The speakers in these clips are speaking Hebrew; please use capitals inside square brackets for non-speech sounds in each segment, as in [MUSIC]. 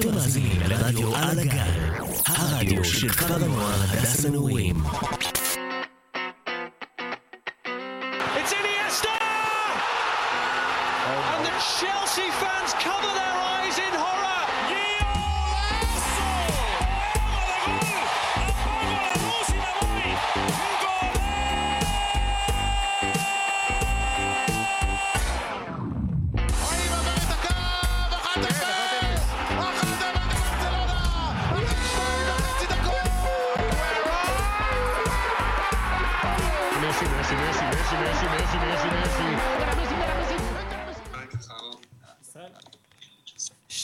אתם מאזינים לרדיו על הגל, הרדיו של כפר הנוער הדס הנעורים.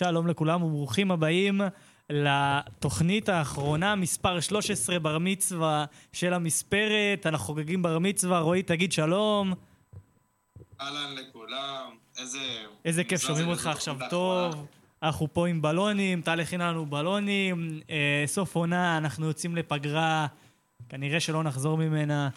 שלום לכולם וברוכים הבאים לתוכנית האחרונה, מספר 13 בר מצווה של המספרת. אנחנו חוגגים בר מצווה, רועי תגיד שלום. אהלן לכולם, איזה... איזה כיף שומעים אותך עכשיו טוב. אנחנו פה עם בלונים, טל הכין לנו בלונים. אה, סוף עונה, אנחנו יוצאים לפגרה, כנראה שלא נחזור ממנה.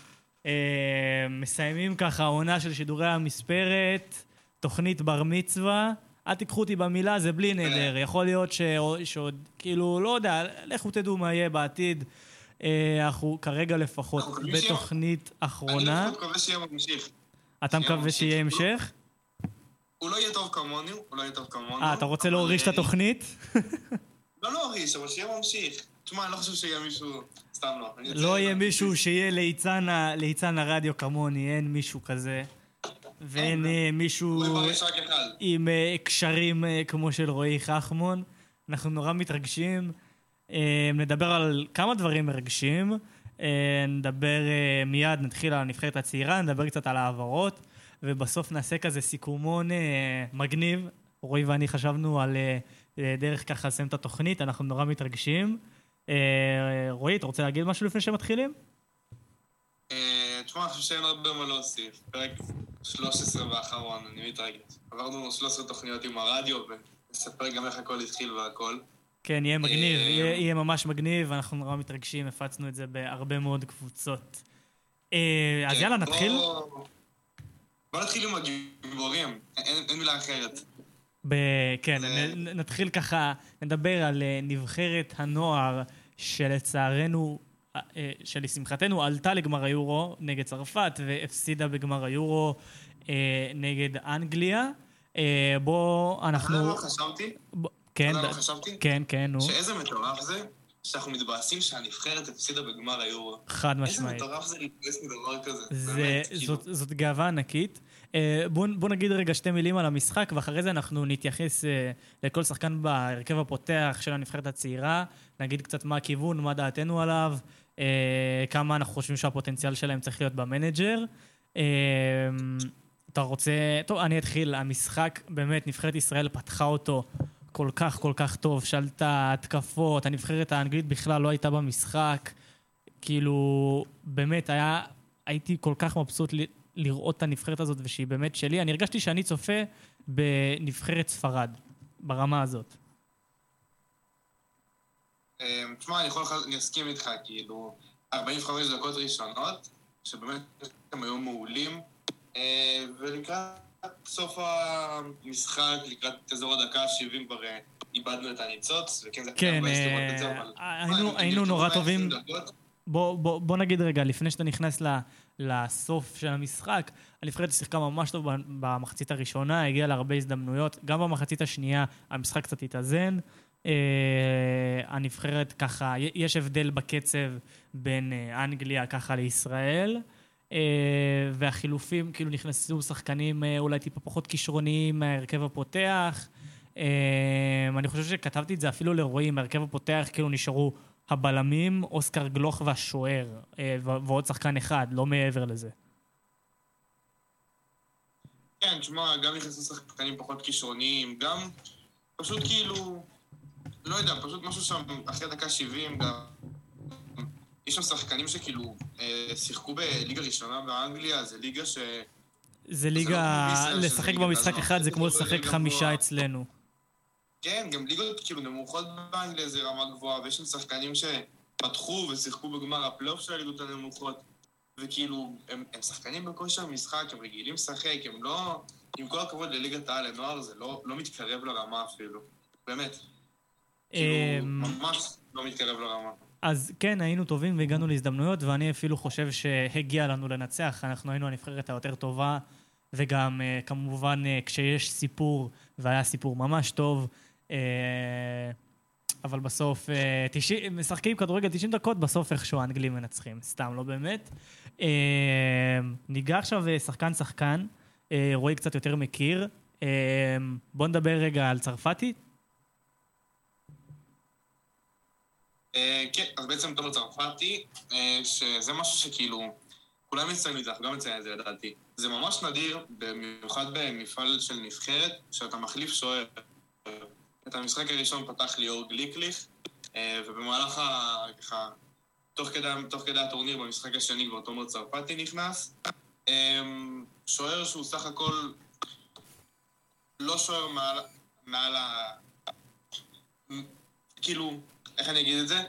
אה, מסיימים ככה עונה של שידורי המספרת, תוכנית בר מצווה. אל תיקחו אותי במילה, זה בלי נדר. יכול להיות ש... שעוד, כאילו, לא יודע, לכו תדעו מה יהיה בעתיד. אה, אנחנו כרגע לפחות שיהיה- בתוכנית אני אחרונה. לפחות מקווה שיהיה ממשיך. אתה שיהיה מקווה. שיהיה המשך? הוא לא יהיה טוב כמוני, הוא לא יהיה טוב כמונו. אה, אתה רוצה להוריש את התוכנית? [LAUGHS] לא להוריש, אבל שיהיה ממשיך. תשמע, אני לא חושב שיהיה מישהו... סתם לא. אני לא יהיה מישהו שיהיה ליצן הרדיו כמוני, אין מישהו כזה. ואין אה, מישהו. עם אה, קשרים אה, כמו של רועי חכמון. אנחנו נורא מתרגשים. נדבר על כמה דברים מרגשים. נדבר מיד, נתחיל על הנבחרת הצעירה, נדבר קצת על העברות, ובסוף נעשה כזה סיכומון מגניב. רועי ואני חשבנו על דרך ככה לסיים את התוכנית, אנחנו נורא מתרגשים. רועי, אתה רוצה להגיד משהו לפני שמתחילים? תשמע, אני חושב שאין הרבה מה להוסיף. פרק 13 ואחרון, אני מתרגש. עברנו 13 תוכניות עם הרדיו, ונספר גם איך הכל התחיל והכל. כן, יהיה מגניב, אה, יהיה, יהיה ממש מגניב, אנחנו נורא מתרגשים, הפצנו את זה בהרבה מאוד קבוצות. אה, אז כן, יאללה, נתחיל? בוא נתחיל עם הגיבורים, אין מילה אחרת. ב- כן, נתחיל ככה, נדבר על אה, נבחרת הנוער שלצערנו, שלשמחתנו עלתה לגמר היורו נגד צרפת והפסידה בגמר היורו אה, נגד אנגליה. אה, אתה אנחנו... חשבתי? כן, אתה יודע מה חשבתי? כן, כן, נו, שאיזה מטורף זה, שאנחנו מתבאסים שהנבחרת הפסידה בגמר היורו. חד איזה משמעית. מטורף זה להתבאס מדבר כזה. זה, כאילו. זאת, זאת גאווה ענקית. אה, בואו בוא נגיד רגע שתי מילים על המשחק, ואחרי זה אנחנו נתייחס אה, לכל שחקן בהרכב הפותח של הנבחרת הצעירה, נגיד קצת מה הכיוון, מה דעתנו עליו, אה, כמה אנחנו חושבים שהפוטנציאל שלהם צריך להיות במנג'ר. אה, אתה רוצה... טוב, אני אתחיל. המשחק, באמת, נבחרת ישראל פתחה אותו כל כך כל כך טוב, שלטה, התקפות, הנבחרת האנגלית בכלל לא הייתה במשחק. כאילו, באמת, היה, הייתי כל כך מבסוט ל- לראות את הנבחרת הזאת ושהיא באמת שלי. אני הרגשתי שאני צופה בנבחרת ספרד, ברמה הזאת. אה, תשמע, אני יכול, אני אסכים איתך, כאילו, 45 דקות ראשונות, שבאמת הם היו מעולים, אה, ולקראת סוף המשחק, לקראת אזור הדקה ה-70 כבר אה, איבדנו את הניצוץ, וכן, זה כן, אה. היינו- נורא טובים. 120 דקות, בוא, בוא, בוא נגיד רגע, לפני שאתה נכנס ל, לסוף של המשחק, הנבחרת שיחקה ממש טוב במחצית הראשונה, הגיעה להרבה הזדמנויות. גם במחצית השנייה המשחק קצת התאזן. אה, הנבחרת ככה, יש הבדל בקצב בין אה, אנגליה ככה לישראל. אה, והחילופים, כאילו נכנסו שחקנים אולי טיפה פחות כישרוניים מההרכב הפותח. אני חושב שכתבתי את זה אפילו לרועי, מההרכב הפותח כאילו נשארו הבלמים, אוסקר גלוך והשוער, ועוד שחקן אחד, לא מעבר לזה. כן, תשמע, גם נכנסו שחקנים פחות כישרוניים, גם פשוט כאילו, לא יודע, פשוט משהו שם, אחרי דקה 70, גם... יש שם שחקנים שכאילו אה, שיחקו בליגה ראשונה באנגליה, זה ליגה ש... זה לא ליגה, שזה לשחק במשחק. אחד זה כמו לשחק חמישה. אצלנו. כן, גם ליגות כאילו נמוכות באנגליה זה רמה גבוהה, ויש שם שחקנים שפתחו ושיחקו בגמר הפלייאוף של הליגות הנמוכות, וכאילו, הם, הם שחקנים בכושר משחק, הם רגילים לשחק, הם לא... עם כל הכבוד לליגת העל לנוער, זה לא, לא מתקרב לרמה אפילו. באמת. כאילו, אמ, ממש לא מתקרב לרמה. אז כן, היינו טובים והגענו להזדמנויות, ואני אפילו חושב שהגיע לנו לנצח. אנחנו היינו הנבחרת היותר טובה, וגם אה, כמובן אה, כשיש סיפור, והיה סיפור ממש טוב, אה, אבל בסוף, 90, משחקים כדורגל 90 דקות, בסוף איכשהו האנגלים מנצחים. סתם, לא באמת. ניגע עכשיו שחקן-שחקן, רועי קצת יותר מכיר. בוא נדבר רגע על צרפתי. כן, אז בעצם תומר צרפתי, אה, שזה משהו שכאילו, כולם מציינים את זה, אנחנו גם מציינים את זה לדעתי. זה ממש נדיר, במיוחד במפעל של נבחרת, שאתה מחליף שוער. את המשחק הראשון פתח ליאור גליקליך, אה, ובמהלך ה... ככה, תוך כדי, תוך כדי הטורניר במשחק השני כבר תומר צרפתי נכנס. אה, שוער שהוא סך הכל לא שוער מעל, מעל ה... כאילו, איך אני אגיד את זה?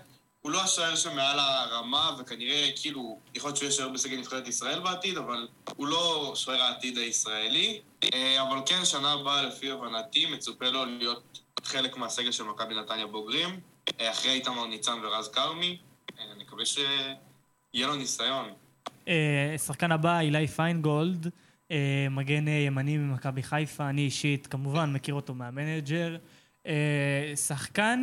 הוא לא השוער שמעל הרמה, וכנראה, כאילו, יכול להיות שהוא יהיה שוער בסגל נבחרת ישראל בעתיד, אבל הוא לא שוער העתיד הישראלי. אה, אבל כן, שנה הבאה, לפי הבנתי, מצופה לו להיות חלק מהסגל של מכבי נתניה בוגרים, אה, אחרי איתמר ניצן ורז כרמי. אה, אני מקווה שיהיה לו ניסיון. שחקן הבא, אילי פיינגולד, מגן ימני ממכבי חיפה, אני אישית כמובן מכיר אותו מהמנג'ר. שחקן,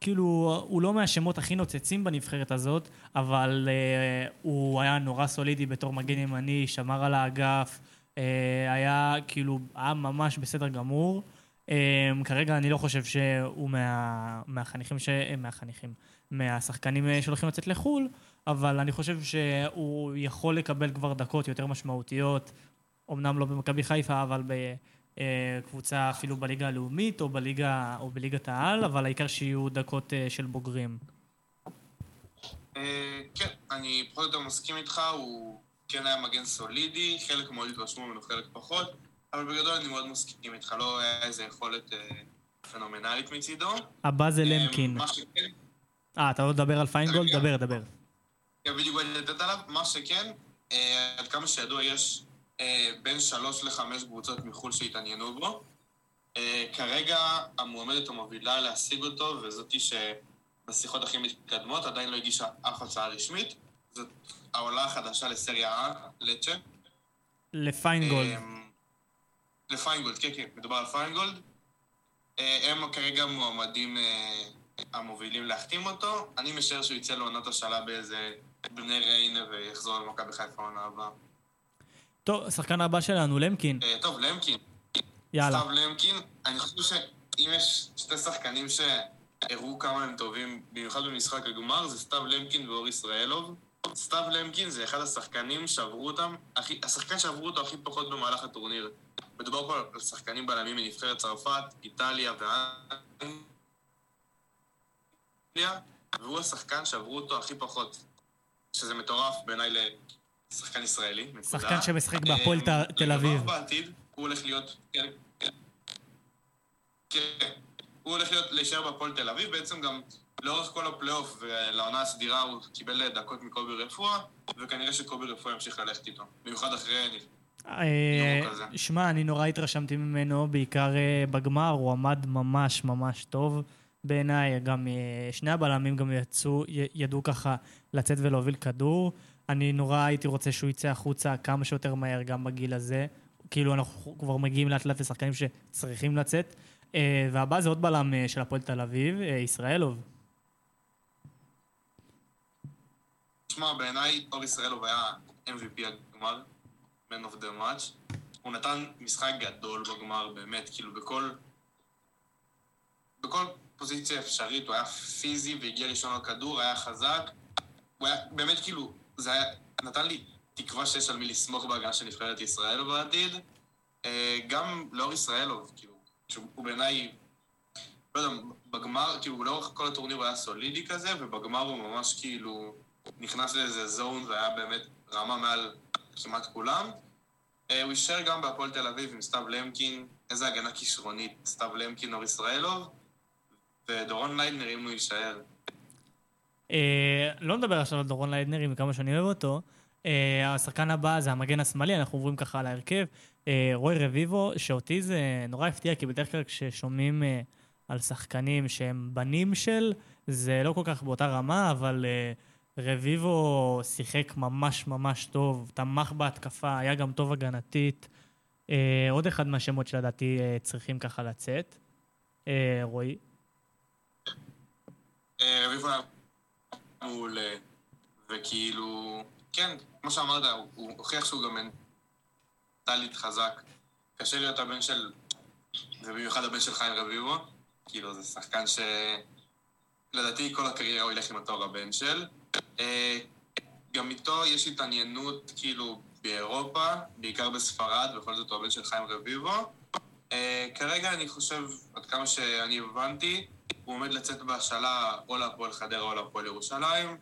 כאילו, הוא לא מהשמות הכי נוצצים בנבחרת הזאת, אבל אה, הוא היה נורא סולידי בתור מגן ימני, שמר על האגף, אה, היה כאילו, היה ממש בסדר גמור. אה, כרגע אני לא חושב שהוא מה, מהחניכים, ש... אה, מהחניכים, מהשחקנים שהולכים לצאת לחו"ל, אבל אני חושב שהוא יכול לקבל כבר דקות יותר משמעותיות, אמנם לא במכבי חיפה, אבל בקבוצה אפילו בליגה הלאומית או, בליגה, או בליגת העל, אבל העיקר שיהיו דקות אה, של בוגרים. אה, כן, אני פחות או יותר מסכים איתך, הוא כן היה מגן סולידי, חלק מאוד התרשמו ממנו, חלק פחות, אבל בגדול אני מאוד מסכים איתך, לא היה איזו יכולת אה, פנומנלית מצידו. הבא זה אה, למקין. אה, אתה לא מדבר על פיינגולד? רגע. דבר, דבר. כן, בדיוק באתי לתת עליו, מה שכן, אה, עד כמה שידוע יש אה, בין שלוש לחמש קבוצות מחו"ל שהתעניינו בו. אה, כרגע המועמדת המובילה להשיג אותו, וזאתי שבשיחות הכי מתקדמות עדיין לא הגישה אף הצעה רשמית, זאת העולה החדשה לסריה A, לצ'ה. לפיינגולד. אמ, לפיינגולד, כן, כן, מדובר על פיינגולד. אה, הם כרגע מועמדים אה, המובילים להחתים אותו. אני משער שהוא יצא לעונת השאלה באיזה בני ריינה ויחזור למכבי חיפה העונה הבאה. טוב, השחקן הבא שלנו, למקין. אה, טוב, למקין. יאללה. סתיו למקין, אני חושב שאם יש שתי שחקנים שהראו כמה הם טובים, במיוחד במשחק הגמר, זה סתיו למקין ואור ישראלוב. סתיו למקין זה אחד השחקנים שעברו אותם, הכי, השחקן שעברו אותו הכי פחות במהלך הטורניר. מדובר פה על שחקנים בלמים מנבחרת צרפת, איטליה ואנגליה, והוא השחקן שעברו אותו הכי פחות. שזה מטורף בעיניי לשחקן ישראלי. נקודה. שחקן שמשחק בהפועל אה, תל אביב. בעתיד, הוא הולך להיות... כן, כן. כן. הוא הולך להיות, להישאר בהפועל תל אביב, בעצם גם לאורך כל הפלייאוף ולעונה הסדירה הוא קיבל דקות מקובי רפואה, וכנראה שקובי רפואה ימשיך ללכת איתו. במיוחד אחרי... אה. שמע, אני נורא התרשמתי ממנו, בעיקר אה, בגמר, הוא עמד ממש ממש טוב בעיניי. גם שני הבלמים גם יצאו, ידעו ככה לצאת ולהוביל כדור. אני נורא הייתי רוצה שהוא יצא החוצה כמה שיותר מהר גם בגיל הזה. כאילו, אנחנו כבר מגיעים לאט לאט לשחקנים שצריכים לצאת. אה, והבא זה עוד בלם אה, של הפועל תל אביב, אה, ישראלוב. תשמע, בעיניי אור ישראלוב היה MVP הגמר, Man of the Match. הוא נתן משחק גדול בגמר, באמת, כאילו בכל... בכל פוזיציה אפשרית, הוא היה פיזי והגיע ראשון על כדור, היה חזק. הוא היה, באמת, כאילו, זה היה... נתן לי תקווה שיש על מי לסמוך בהגנה של נבחרת ישראל בעתיד. אה, גם לאור ישראלוב, כאילו, שהוא בעיניי... לא יודע, בגמר, כאילו, לאורך כל הטורניר הוא היה סולידי כזה, ובגמר הוא ממש כאילו... נכנס לאיזה זון והיה באמת רמה מעל כמעט כולם. אה, הוא יישאר גם בהפועל תל אביב עם סתיו למקין, איזה הגנה כישרונית, סתיו למקין, אור ישראלוב, ודורון ליידנר אם הוא יישאר. אה, לא נדבר עכשיו על דורון ליידנרי מכמה שאני אוהב אותו. אה, השחקן הבא זה המגן השמאלי, אנחנו עוברים ככה על ההרכב. אה, רוי רביבו, שאותי זה נורא הפתיע, כי בדרך כלל כששומעים על שחקנים שהם בנים של, זה לא כל כך באותה רמה, אבל רביבו שיחק ממש ממש טוב, תמך בהתקפה, היה גם טוב הגנתית. עוד אחד מהשמות שלדעתי צריכים ככה לצאת. רועי? רביבו היה מעולה, וכאילו, כן, כמו שאמרת, הוא- הוכיח שהוא גם מנטלית חזק. קשה להיות הבן של, ובמיוחד הבן של חיים רביבו, כאילו זה שחקן ש... לדעתי כל הקריירה הוא ילך עם התואר הבן של. אה, גם איתו יש התעניינות כאילו באירופה, בעיקר בספרד, בכל זאת הוא הבן של חיים רביבו. אה, כרגע אני חושב, עד כמה שאני הבנתי, הוא עומד לצאת בהשאלה או להפועל חדרה או להפועל ירושלים,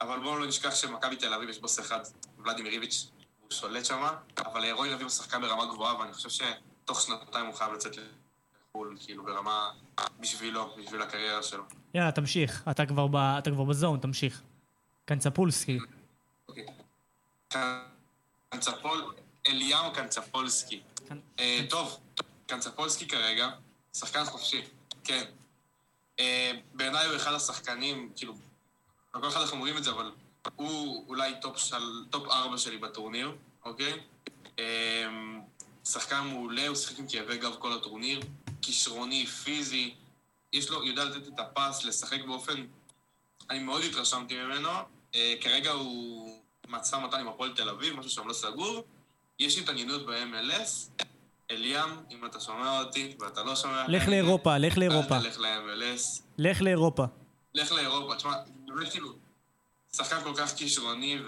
אבל בואו לא נשכח שמכבי תל אביב יש בוס אחד, ולדימיר איביץ', הוא שולט שם, אבל רועי רביבו שחקן ברמה גבוהה, ואני חושב שתוך שנתיים הוא חייב לצאת לחו"ל, כאילו ברמה בשבילו, בשביל הקריירה שלו. יאללה, תמשיך. אתה כבר, ב, אתה כבר בזון, תמשיך. קנצפולסקי. אוקיי. קנצפול, אליהו קנצפולסקי. קנ- אה, טוב, קנצפולסקי כרגע, שחקן חופשי, כן. אה, בעיניי הוא אחד השחקנים, כאילו, לא כל אחד אנחנו אומרים את זה, אבל הוא אולי טופ, של, טופ ארבע שלי בטורניר, אוקיי? אה, שחקן מעולה, הוא שיחק עם כאבי גב כל הטורניר, כישרוני, פיזי, יש לו, יודע לתת את הפס, לשחק באופן... אני מאוד התרשמתי ממנו. אה, כרגע הוא מצא מתן עם הפועל תל אביב, משהו שם לא סגור. יש התעניינות ב-MLS. אליאם, אם אתה שומע אותי ואתה לא שומע... לך לאירופה, לך לאירופה. אל תלך ל-MLS. לך לאירופה. לך לאירופה. תשמע, באמת כאילו, שחקן כל כך כישרוני,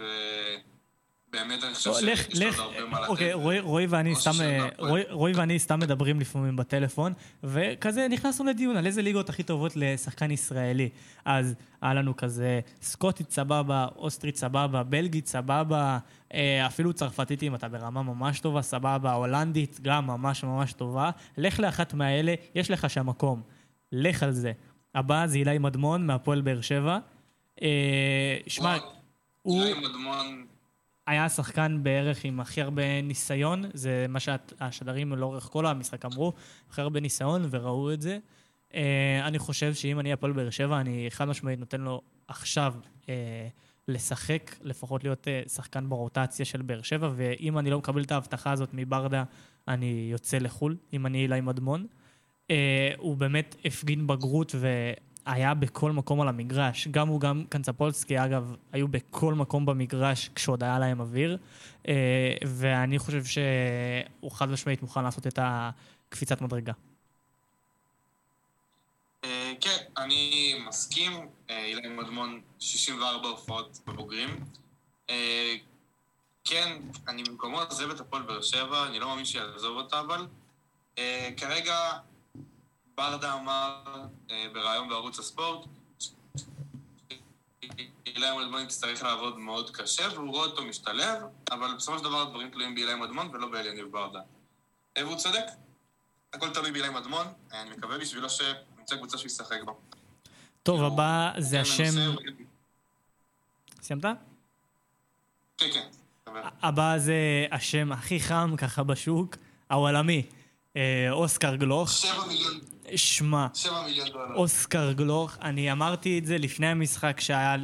ובאמת אני חושב שיש לך, הרבה מה לתת. אוקיי, רועי, רועי ואני או סתם, שזה אה, לא. רועי, ואני סתם מדברים לפעמים בטלפון, וכזה נכנסנו לדיון על איזה ליגות הכי טובות לשחקן ישראלי. אז היה לנו כזה סקוטית סבבה, אוסטרית סבבה, בלגית סבבה, אה, אפילו צרפתית אם אתה ברמה ממש טובה, סבבה, הולנדית גם ממש ממש טובה. לך לאחת מהאלה, יש לך שם מקום. לך על זה. הבא זה אילי מדמון מהפועל באר שבע. אה, שמע, הוא... אילי מדמון, היה השחקן בערך עם הכי הרבה ניסיון, זה מה שהשדרים לאורך כל המשחק אמרו, הכי הרבה ניסיון וראו את זה. Uh, אני חושב שאם אני הפועל באר שבע, אני חד משמעית נותן לו עכשיו uh, לשחק, לפחות להיות uh, שחקן ברוטציה של באר שבע, ואם אני לא מקבל את ההבטחה הזאת מברדה, אני יוצא לחו"ל, אם אני אילי מדמון. Uh, הוא באמת הפגין בגרות והיה בכל מקום על המגרש. גם הוא, גם קנצפולסקי, אגב, היו בכל מקום במגרש כשעוד היה להם אוויר. Uh, ואני חושב שהוא חד משמעית מוכן לעשות את הקפיצת מדרגה. אה, כן, אני מסכים. אה, אילי מדמון, 64 הופעות בבוגרים. אה, כן, אני במקומו עוזב את הפועל באר שבע, אני לא מאמין שיעזוב אותה, אבל אה, כרגע ברדה אמר אה, בריאיון בערוץ הספורט, אילי מדמון יצטרך לעבוד מאוד קשה, והוא רואה אותו משתלב, אבל בסופו של דבר הדברים תלויים באילי מדמון ולא באליניב ברדה. אה, והוא צודק, הכל תלוי באילי מדמון, אני מקווה בשבילו שנמצא קבוצה שהוא ישחק בה. טוב, הבא זה השם... סיימת? כן, כן. הבא זה השם הכי חם ככה בשוק, העולמי. אה, אוסקר גלוך. שבע מיליון, שמע. אוסקר גלוך, אני אמרתי את זה לפני המשחק שהיה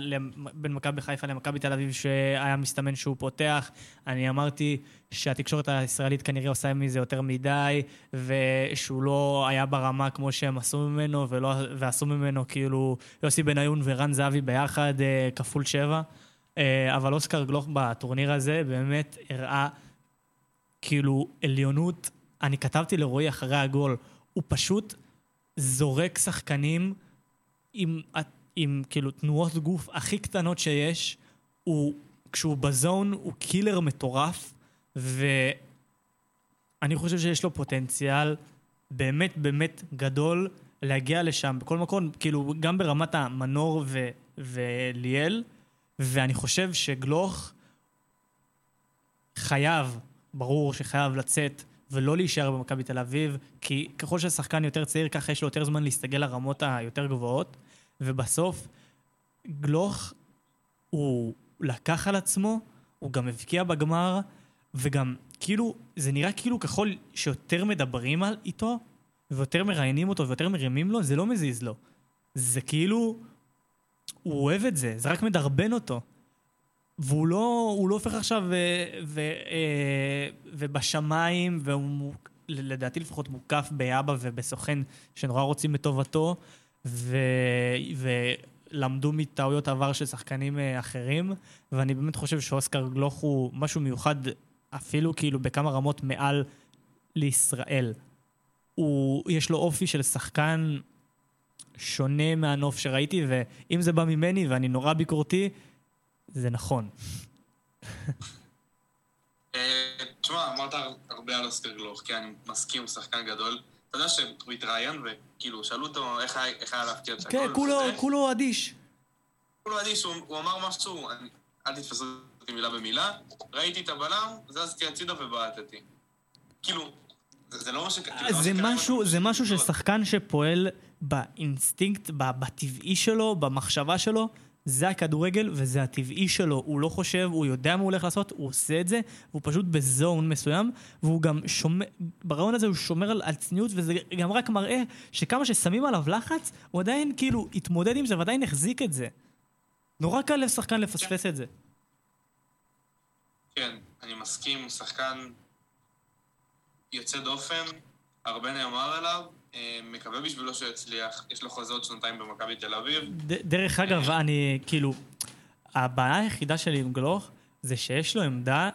בין מכבי חיפה למכבי תל אביב, שהיה מסתמן שהוא פותח. אני אמרתי שהתקשורת הישראלית כנראה עושה מזה יותר מדי, ושהוא לא היה ברמה כמו שהם עשו ממנו, ולא, ועשו ממנו כאילו יוסי בניון ורן זהבי ביחד, אה, כפול שבע. אה, אבל אוסקר גלוך בטורניר הזה באמת הראה כאילו עליונות. אני כתבתי לרועי אחרי הגול, הוא פשוט זורק שחקנים עם, עם כאילו תנועות גוף הכי קטנות שיש. הוא, כשהוא בזון הוא קילר מטורף, ואני חושב שיש לו פוטנציאל באמת באמת גדול להגיע לשם בכל מקום, כאילו גם ברמת המנור ו, וליאל, ואני חושב שגלוך חייב, ברור שחייב לצאת ולא להישאר במכבי תל אביב, כי ככל שהשחקן יותר צעיר, ככה יש לו יותר זמן להסתגל לרמות היותר גבוהות, ובסוף גלוך, הוא לקח על עצמו, הוא גם הבקיע בגמר, וגם כאילו, זה נראה כאילו ככל שיותר מדברים על איתו, ויותר מראיינים אותו ויותר מרימים לו, זה לא מזיז לו. זה כאילו, הוא אוהב את זה, זה רק מדרבן אותו. והוא לא, הוא לא הופך עכשיו ו, ו, אה, ובשמיים, והוא לדעתי לפחות מוקף באבא ובסוכן שנורא רוצים בטובתו, ו, ולמדו מטעויות עבר של שחקנים אה, אחרים, ואני באמת חושב שאוסקר גלוך הוא משהו מיוחד אפילו כאילו בכמה רמות מעל לישראל. הוא, יש לו אופי של שחקן שונה מהנוף שראיתי, ואם זה בא ממני ואני נורא ביקורתי, זה נכון. אה, תשמע, אמרת הרבה על אוסקר גלוך, כי אני מסכים, הוא שחקן גדול. אתה יודע שהוא התראיין, וכאילו, שאלו אותו איך היה להפקיע את כן, כולו, וזה. כולו אדיש. כולו אדיש, הוא אמר משהו, אל תתפסו אותי מילה במילה, ראיתי את הבלם, זזתי הצידה ובעטתי. כאילו, זה לא מה ש... כאילו, מה זה משהו, זה משהו. ששחקן שפועל באינסטינקט, בטבעי שלו, במחשבה שלו, זה הכדורגל וזה הטבעי שלו. הוא לא חושב, הוא יודע מה הוא הולך לעשות, הוא עושה את זה, והוא פשוט בזון מסוים, והוא גם שומר, ברעיון הזה הוא שומר על, על צניעות, וזה גם רק מראה שכמה ששמים עליו לחץ, הוא עדיין כאילו התמודד עם זה ועדיין החזיק את זה. נורא קל לשחקן לפספס את זה. כן, אני מסכים, הוא שחקן יוצא דופן, הרבה נאמר עליו, מקווה בשבילו שהוא יצליח, יש לו חוזה עוד שנתיים במכבי תל אביב. דרך אגב, אני כאילו, הבעיה היחידה שלי עם גלוך זה שיש לו עמדה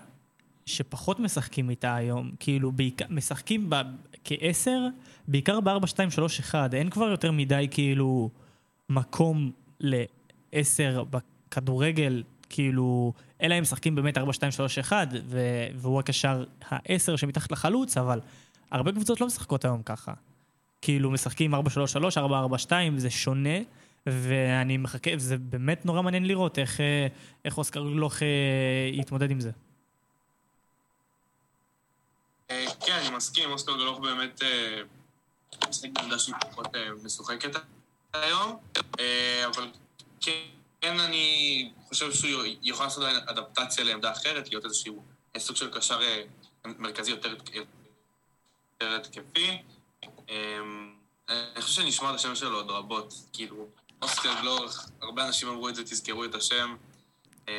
שפחות משחקים איתה היום. כאילו, בעיקר, משחקים ב- כעשר, בעיקר ב-4-2-3-1. אין כבר יותר מדי כאילו מקום לעשר בכדורגל, כאילו, אלא אם משחקים באמת 4-2-3-1, ו- והוא הקשר העשר שמתחת לחלוץ, אבל הרבה קבוצות לא משחקות היום ככה. כאילו משחקים 4-3-3, 4-4-2, זה שונה, ואני מחכה, זה באמת נורא מעניין לראות איך, אה, איך אוסקר גלוך אה, יתמודד עם זה. אה, כן, אני מסכים, אוסקר גלוך באמת אה, משחק בעמדה שהיא פחות משוחקת היום, אבל כן, אני חושב שהוא יוכל לעשות אדפטציה לעמדה אחרת, להיות איזשהו סוג של קשר מרכזי יותר התקפי. אה, אני חושב שנשמע את השם שלו עוד רבות, כאילו, אוסקר גלוך, הרבה אנשים אמרו את זה, תזכרו את השם. אה,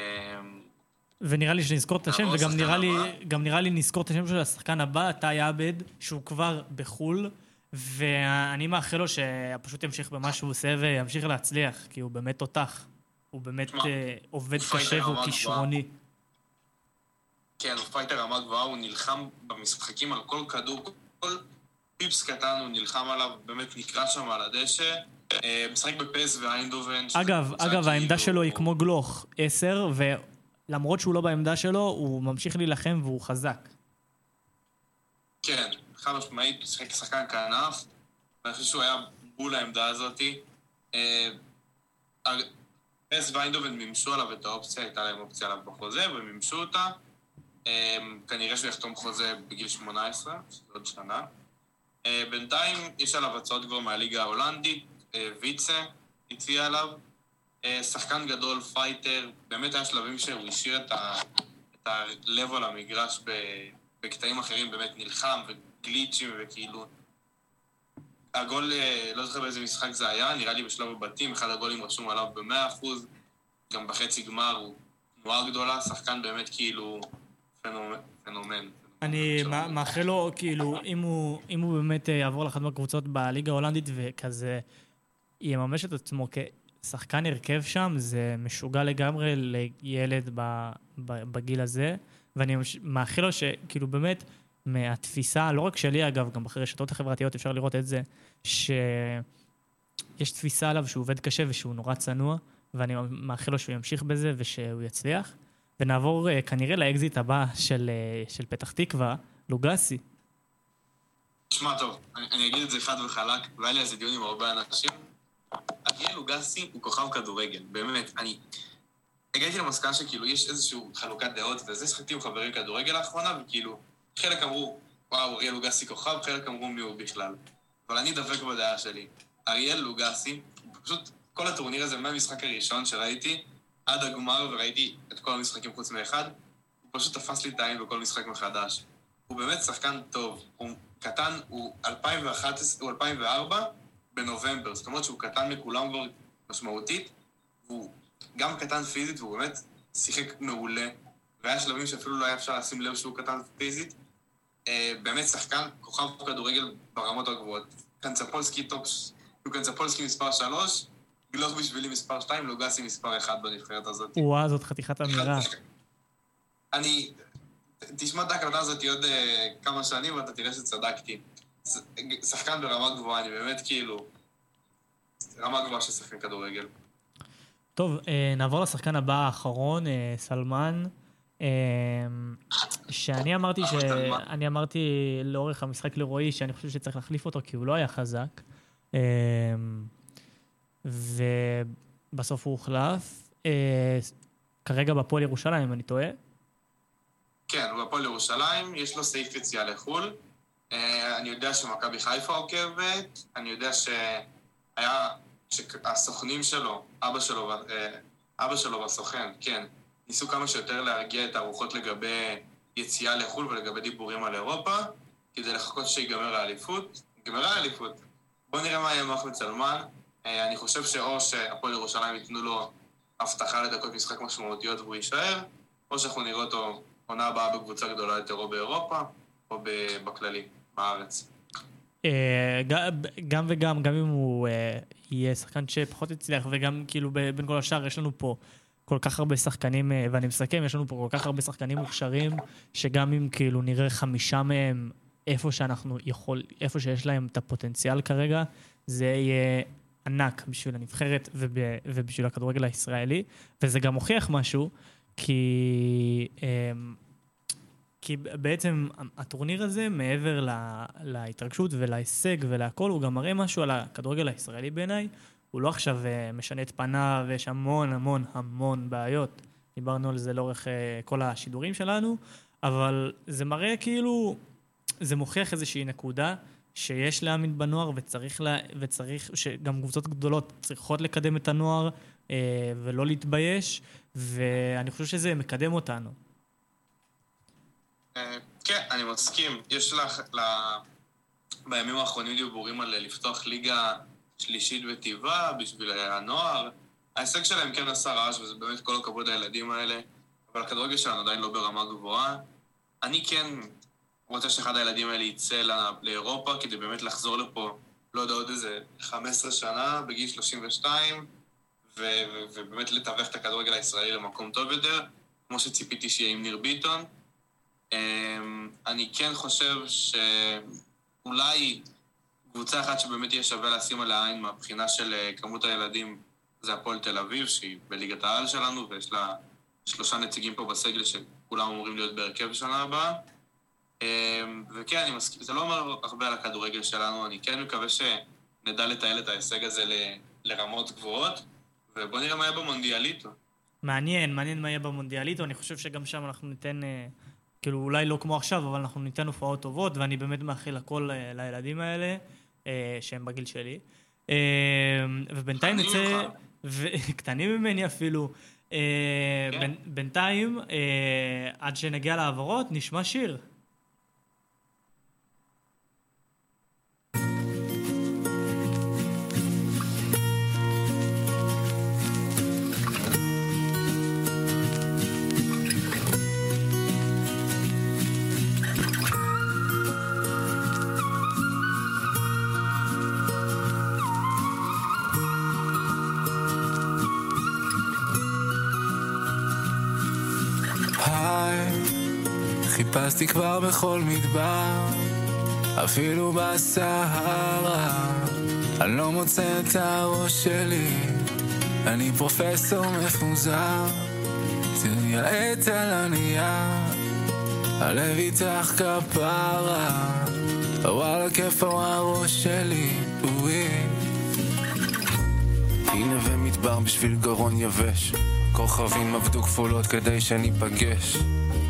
ונראה לי שנזכור את השם, וגם נראה לי. גם נראה לי נזכור את השם של השחקן הבא, טאי עבד, שהוא כבר בחו"ל, ואני מאחל לו שפשוט ימשיך במה שהוא עושה וימשיך להצליח, כי הוא באמת תותח. הוא באמת תשמע, אה, עובד הוא קשה והוא כישרוני. כן, הוא פייטר רמה גבוהה, הוא נלחם במשחקים על כל כדור, כל פיפס קטן הוא נלחם עליו, באמת נקרע שם על הדשא. אה, משחק בפ.ס.וו איינדהובן. אגב, אגב, העמדה כאילו- שלו היא כמו גלוך, עשר, ולמרות שהוא לא בעמדה שלו, הוא ממשיך להילחם והוא חזק. כן, חד משמעית, הוא שיחק כשחקן כנף, ואני חושב שהוא היה בול העמדה הזאתי. אה, פ.ס.וו איינדהובן מימשו עליו את האופציה, הייתה להם אופציה עליו בחוזה, והם מימשו אותה. אה, כנראה שהוא יחתום חוזה בגיל 18, שזה עוד שנה. אה, בינתיים יש עליו הצעות כבר מהליגה ההולנדית, אה, ויטסה הציע עליו. אה, שחקן גדול, פייטר, באמת היה שלבים שהוא השאיר את ה- את הלב על המגרש ב- בקטעים אחרים, באמת נלחם וגליצ'ים וכאילו... הגול, לא זוכר באיזה משחק זה היה, נראה לי בשלב הבתים, אחד הגולים רשום עליו ב-100%, גם בחצי גמר הוא תנועה גדולה, שחקן באמת כאילו פנומן. פנומן. אני מאחל לו, כאילו, אם הוא, אם הוא באמת אה, יעבור לאחת מהקבוצות בליגה ההולנדית וכזה יממש את עצמו כשחקן הרכב שם, זה משוגע לגמרי לילד ב, ב, בגיל הזה. ואני מאחל לו שכאילו באמת, מהתפיסה, לא רק שלי אגב, גם ברשתות החברתיות אפשר לראות את זה, שיש תפיסה עליו שהוא עובד קשה ושהוא נורא צנוע, ואני מאחל לו שהוא ימשיך בזה ושהוא יצליח. ונעבור uh, כנראה לאקזיט הבא של, uh, של פתח תקווה, לוגסי. תשמע טוב, אני, אני אגיד את זה חד וחלק, והיה לי על זה דיון עם הרבה אנשים. אריאל לוגסי הוא כוכב כדורגל, באמת. אני הגעתי למסקנה שכאילו יש איזושהי חלוקת דעות, וזה שחקתי עם חברים כדורגל לאחרונה, וכאילו, חלק אמרו, וואו, אריאל לוגסי כוכב, חלק אמרו מי הוא בכלל. אבל אני דבק בדעה שלי. אריאל לוגסי, פשוט כל הטורניר הזה, מהמשחק הראשון שראיתי, עד הגמר, וראיתי את כל המשחקים חוץ מאחד, הוא פשוט תפס לי את העין בכל משחק מחדש. הוא באמת שחקן טוב. הוא קטן, הוא 2011, הוא 2004 בנובמבר, זאת אומרת שהוא קטן מכולם כבר משמעותית, והוא גם קטן פיזית, והוא באמת שיחק מעולה, והיה שלבים שאפילו לא היה אפשר לשים לב שהוא קטן פיזית. אה, באמת שחקן, כוכב כדורגל ברמות הגבוהות. קנצפולסקי טופ, הוא קנצפולסקי מספר 3, גלוך בשבילי מספר 2, לוגסי מספר 1 בנבחרת הזאת. וואה, זאת חתיכת אמירה. אני... תשמע את ההקלטה הזאת עוד אה, כמה שנים ואתה תראה שצדקתי. שחקן ברמה גבוהה, אני באמת כאילו... רמה גבוהה של שחקן כדורגל. טוב, אה, נעבור לשחקן הבא האחרון, אה, סלמן. שאני אמרתי ש... אני אמרתי לאורך המשחק לרועי שאני חושב שצריך להחליף אותו כי הוא לא היה חזק. ובסוף הוא הוחלף. אה, כרגע בפועל ירושלים, אני טועה. כן, הוא הפועל ירושלים, יש לו סעיף יציאה לחו"ל. אה, אני יודע שמכבי חיפה עוקבת, אני יודע שהיה... שהסוכנים שלו, אבא שלו, אה, אבא שלו והסוכן, כן, ניסו כמה שיותר להרגיע את הרוחות לגבי יציאה לחו"ל ולגבי דיבורים על אירופה, כדי לחכות שיגמר האליפות. נגמרה האליפות. בואו נראה מה יהיה עם אחמד סלמן. אה, אני חושב שאו שהפועל ירושלים ייתנו לו הבטחה לדקות משחק משמעותיות והוא יישאר, או שאנחנו נראה אותו עונה הבאה בקבוצה גדולה יותר או באירופה, או בכללי, בארץ. אה, גם וגם, גם אם הוא אה, יהיה שחקן שפחות הצליח, וגם כאילו בין כל השאר יש לנו פה כל כך הרבה שחקנים, ואני מסכם, יש לנו פה כל כך הרבה שחקנים מוכשרים, שגם אם כאילו נראה חמישה מהם איפה שאנחנו יכול, איפה שיש להם את הפוטנציאל כרגע, זה יהיה ענק בשביל הנבחרת וב, ובשביל הכדורגל הישראלי, וזה גם מוכיח משהו, כי... אה, כי בעצם הטורניר הזה, מעבר לה, להתרגשות ולהישג ולהכל, הוא גם מראה משהו על הכדורגל הישראלי בעיניי. הוא לא עכשיו אה, משנה את פניו, ויש המון המון המון בעיות. דיברנו על זה לאורך אה, כל השידורים שלנו, אבל זה מראה כאילו, זה מוכיח איזושהי נקודה שיש להאמין בנוער וצריך, לה, וצריך שגם קבוצות גדולות צריכות לקדם את הנוער אה, ולא להתבייש, ואני חושב שזה מקדם אותנו. אה, כן, אני מסכים. יש לך, ל... בימים האחרונים דיבורים על לפתוח ליגה שלישית וטבעה בשביל הנוער. ההישג שלהם כן עשה רעש, וזה באמת כל הכבוד לילדים האלה, אבל הכדורגל שלנו עדיין לא ברמה גבוהה. אני כן רוצה שאחד הילדים האלה יצא לא- לאירופה כדי באמת לחזור לפה, לא יודע, עוד איזה 15 שנה, בגיל 32, ו- ו- ובאמת לתווך את הכדורגל הישראלי למקום טוב יותר, כמו שציפיתי שיהיה עם ניר ביטון. אמ, אני כן חושב שאולי קבוצה אחת שבאמת יהיה שווה לשים עליה עין מהבחינה של אה, כמות הילדים זה הפועל תל אביב, שהיא בליגת העל שלנו, ויש לה שלושה נציגים פה בסגל שכולם אמורים להיות בהרכב בשנה הבאה. אמ, וכן, אני מסכים, זה לא אומר הרבה על הכדורגל שלנו, אני כן מקווה שנדע לתעל את ההישג הזה ל- לרמות גבוהות, ובוא נראה מה יהיה במונדיאליטו. מעניין, מעניין מה יהיה במונדיאליטו, אני חושב שגם שם אנחנו ניתן, אה, כאילו אולי לא כמו עכשיו, אבל אנחנו ניתן הופעות טובות, ואני באמת מאחל הכל אה, לילדים האלה, אה, שהם בגיל שלי. אה, ובינתיים נצא, [LAUGHS] קטנים ממני אפילו. כן. בין- בינתיים, עד שנגיע להעברות, נשמע שיר. חיפשתי כבר בכל מדבר, אפילו בסהרה. אני לא מוצא את הראש שלי, אני פרופסור מפוזר. העט על הנייר, הלב איתך כפרה. וואלה כיפה הראש שלי, אוי. היא נווה מדבר בשביל גרון יבש כוכבים עבדו כפולות כדי שניפגש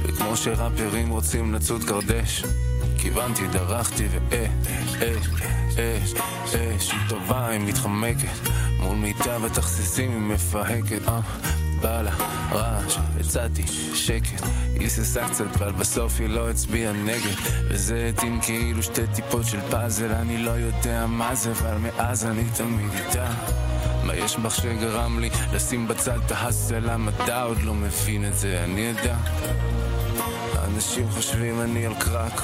וכמו שראפרים רוצים לצוד קרדש כיוונתי, דרכתי ואש, אש, אש, אש היא טובה, היא מתחמקת מול מיטה ותכסיסים היא מפהקת אה. בא לה רעש, הצעתי שקט, היא היססה קצת, אבל בסוף היא לא הצביעה נגד. וזה התאים כאילו שתי טיפות של פאזל, אני לא יודע מה זה, אבל מאז אני תמיד איתה. מה יש בך שגרם לי לשים בצד את ההסל, המדע עוד לא מבין את זה, אני יודע. אנשים חושבים אני על קרק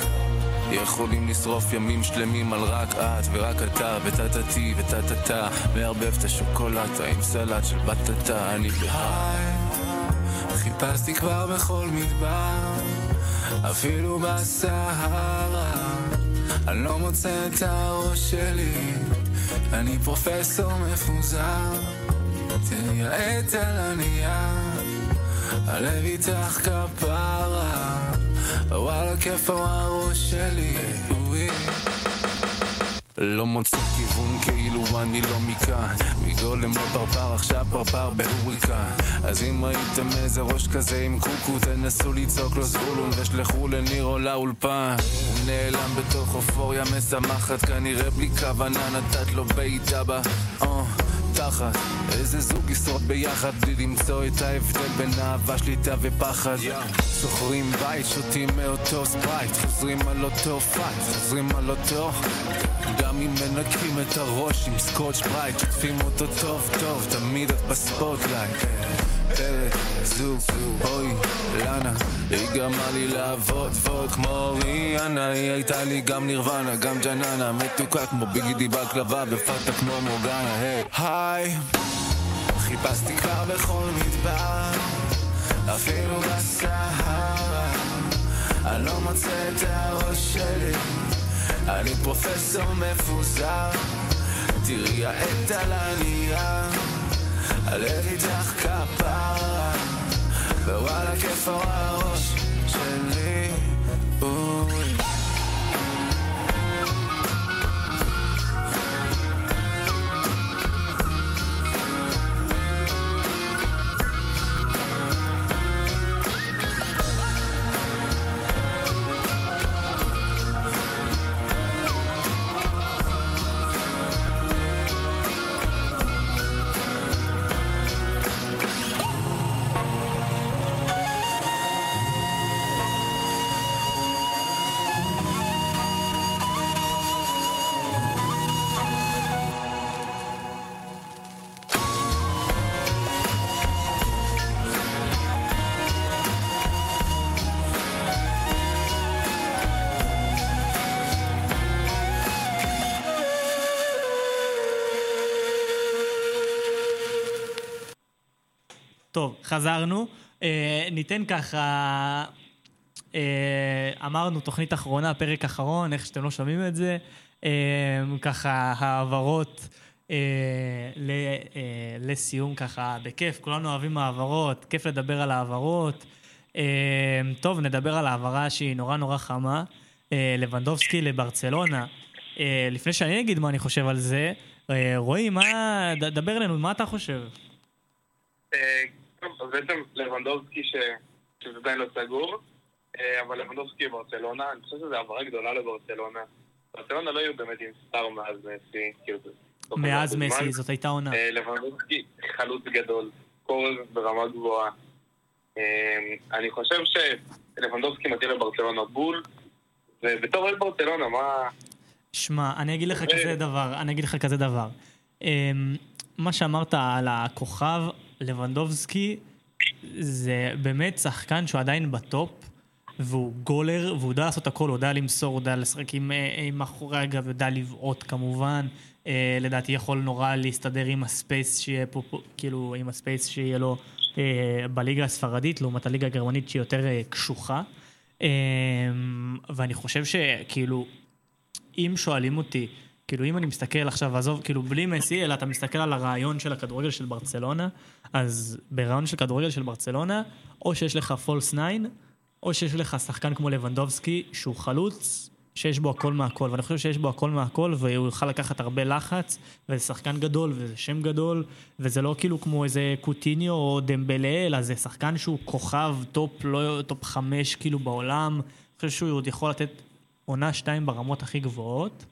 יכולים לשרוף ימים שלמים על רק את ורק אתה וטטטי וטטטה מערבב את השוקולטה עם סלט של בטטה. אני בהיי. חיפשתי כבר בכל מדבר אפילו בסהרה. אני לא מוצא את הראש שלי. אני פרופסור מפוזר. העט על הנייר הלב איתך כפרה וואלה כיף הראש שלי אוי. לא מוצא כיוון כאילו אני לא מכאן מגולם לפרפר עכשיו פרפר בהוריקן אז אם ראיתם איזה ראש כזה עם קוקו תנסו לצעוק לו זבולון ושלחו לניר או לאולפן. הוא נעלם בתוך אופוריה משמחת כנראה בלי כוונה נתת לו בעיטה בה אה, תחת. איזה זוג ישרוד ביחד בלי למצוא את ההבדל בין אהבה, שליטה ופחד. שוכרים בית, שותים מאותו ספרייט חוזרים על אותו פייט, חוזרים על אותו. גם אם מנקים את הראש עם סקוטש ברייט שוטפים אותו טוב טוב, תמיד את בספוטלייט פרק, זוג, אוי, לנה היא גרמה לי לעבוד ועוד כמו ריאנה. היא הייתה לי גם נירוונה, גם ג'ננה. מתוקה כמו ביגידי בקלבה ופאטה כמו מורגנה, היי. היי. חיפשתי כבר בכל מדבר אפילו בסהרה. אני לא מוצא את הראש שלי. אני פרופסור מפוזר. תראי העט על הנייר הלב איתך כפרה ווואלה כיף הראש שלי חזרנו. אה, ניתן ככה, אה, אמרנו תוכנית אחרונה, פרק אחרון, איך שאתם לא שומעים את זה. אה, ככה העברות אה, ל, אה, לסיום ככה בכיף, כולנו אוהבים העברות, כיף לדבר על העברות. אה, טוב, נדבר על העברה שהיא נורא נורא חמה. אה, לבנדובסקי לברצלונה. אה, לפני שאני אגיד מה אני חושב על זה, אה, רועי, מה, דבר אלינו, מה אתה חושב? אז בעצם לבנדובסקי ש... שזה עדיין לא סגור, אה, אבל לבנדובסקי ברצלונה, אני חושב שזו העברה גדולה לברצלונה. ברצלונה לא היו באמת עם סטאר מאז מסי, כאילו. לא מאז. מסי, זאת הייתה עונה. אה, לבנדובסקי חלוץ גדול, קורס ברמה גבוהה. אה, אני חושב שלבנדובסקי מתאים לברצלונה בול, ובתור אוהד ברצלונה, מה... שמע, אני אגיד לך. כזה דבר, אני אגיד לך כזה דבר. מה שאמרת על הכוכב, לבנדובסקי, זה באמת שחקן שהוא עדיין בטופ, והוא גולר, והוא יודע לעשות הכל, הוא יודע למסור, הוא יודע לשחק עם, אה, עם מאחורי הגב, יודע לבעוט כמובן. אה, לדעתי יכול נורא להסתדר עם ה space שיהיה פה, כאילו, עם ה space שיהיה לו אה, בליגה הספרדית, לעומת הליגה הגרמנית שהיא יותר אה, קשוחה. אה, ואני חושב שכאילו, אם שואלים אותי, כאילו אם אני מסתכל עכשיו, עזוב, כאילו בלי מסי, אלא אתה מסתכל על הרעיון של הכדורגל של ברצלונה, אז ברעיון של כדורגל של ברצלונה, או שיש לך false 9, או שיש לך שחקן כמו לבנדובסקי, שהוא חלוץ, שיש בו הכל מהכל, ואני חושב שיש בו הכל מהכל, והוא יוכל לקחת הרבה לחץ, וזה שחקן גדול, וזה שם גדול, וזה לא כאילו כמו איזה קוטיניו או דמבלה, אלא זה שחקן שהוא כוכב טופ, לא טופ חמש כאילו בעולם, אני חושב שהוא עוד יכול לתת עונה שתיים ברמות הכי גבוהות,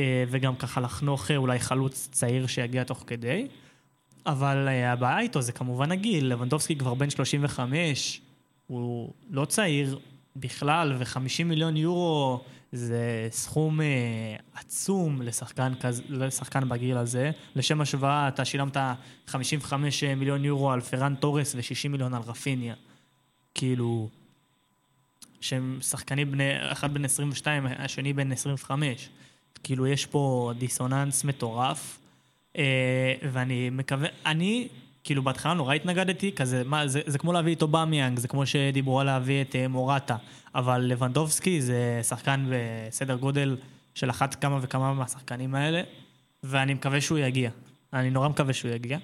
וגם ככה לחנוך אה, אולי חלוץ צעיר שיגיע תוך כדי. אבל אה, הבעיה איתו זה כמובן הגיל, לבנדובסקי כבר בן 35, הוא לא צעיר בכלל, ו-50 מיליון יורו זה סכום אה, עצום לשחקן, כז, לשחקן בגיל הזה. לשם השוואה, אתה שילמת 55 מיליון יורו על פרן תורס ו-60 מיליון על רפיניה. כאילו, שהם שחקנים בני, אחד בן 22, השני בן 25. כאילו, יש פה דיסוננס מטורף. אה, ואני מקווה, אני, כאילו בהתחלה נורא התנגדתי, כזה, מה, זה, זה כמו להביא את אובמיאנג, זה כמו שדיברו על להביא את אה, מורטה, אבל לבנדובסקי זה שחקן בסדר גודל של אחת כמה וכמה מהשחקנים האלה, ואני מקווה שהוא יגיע. אני נורא מקווה שהוא יגיע.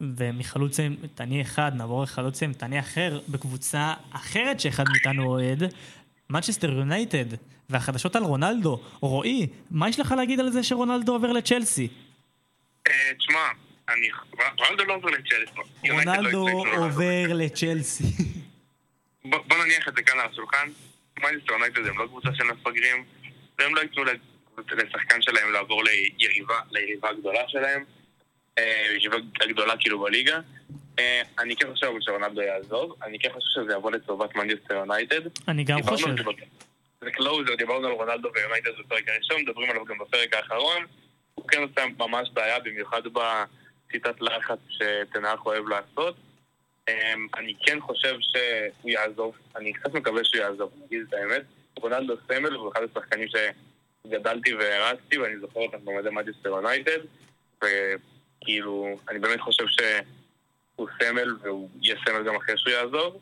ומחלוץ אימתני אחד נעבור לחלוץ אימתני אחר בקבוצה אחרת שאחד מאיתנו אוהד, מנצ'סטר יונייטד, והחדשות על רונלדו. רועי, מה יש לך להגיד על זה שרונלדו עובר לצ'לסי? אה, תשמע, אני... רונלדו לא עובר לצ'לסי. לא רונלדו עובר לצ'לסי. בוא נניח את זה כאן על השולחן. מנצ'סטר יונייטד הם לא קבוצה של מפגרים, והם לא ייתנו לשחקן שלהם לעבור ליריבה, ליריבה הגדולה שלהם, אה, יריבה הגדולה כאילו בליגה. אה, אני כן חושב שרונלדו יעזוב, אני כן חושב שזה יבוא לטובת מנצ'סטר יונייטד. אני גם חושב. זה closure, דיברנו על רונלדו ויונייטד בפרק הראשון, מדברים עליו גם בפרק האחרון. הוא כן עושה ממש בעיה, במיוחד בשיטת לחץ שטן האח אוהב לעשות. אמ, אני כן חושב שהוא יעזוב, אני קצת מקווה שהוא יעזוב, אני אגיד את האמת. רונלדו סמל הוא אחד השחקנים שגדלתי והערצתי, ואני זוכר אותם במדי מנצ'סטר יונייטד, וכאילו, אני באמת חושב שהוא סמל, והוא יהיה סמל גם אחרי שהוא יעזוב,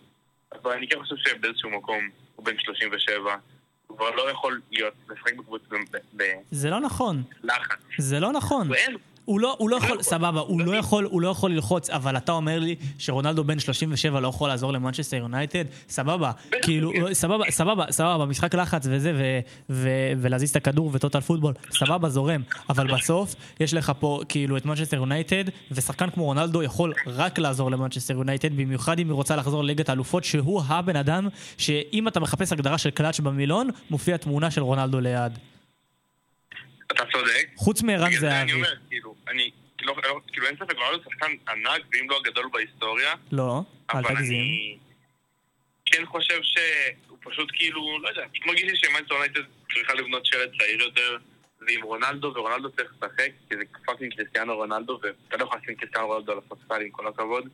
אבל אני כן חושב שבאיזשהו מקום הוא בן 37, הוא כבר לא יכול להיות, לשחק בקבוצה ב- זה לא נכון. בלחץ. זה לא נכון. ואין, הוא לא, הוא לא יכול, יכול. סבבה, הוא לא יכול, הוא לא יכול ללחוץ, אבל אתה אומר לי שרונלדו בן 37 לא יכול לעזור למנצ'סטר יונייטד? סבבה, כאילו, סבבה, סבבה, סבבה, משחק לחץ וזה, ולהזיז את הכדור ו total football, סבבה, זורם. אבל בסוף, יש לך פה כאילו את מנצ'סטר יונייטד, ושחקן כמו רונלדו יכול רק לעזור למנצ'סטר יונייטד, במיוחד אם היא רוצה לחזור לליגת האלופות, שהוא הבן אדם, שאם אתה מחפש הגדרה של קלאץ' במילון, מופיע תמונה של רונלדו ליד. אתה צודק. חוץ מערן בגלל זה אני זהבי. אומר, כאילו, אני, לא, לא, כאילו אין ספק, רונלדו שחקן ענק, ואם לא הגדול בהיסטוריה, לא, אל אבל תגזים. אני כן חושב שהוא פשוט כאילו, לא יודע, מרגיש לי שמנצ'סטר יונייטד צריכה לבנות שלד צעיר יותר, ועם רונלדו, ורונלדו צריך לשחק, כי זה fucking קריסטיאנו רונלדו, ואתה לא יכול לשים קריסטיאנו רונלדו על הספסל עם כל הכבוד.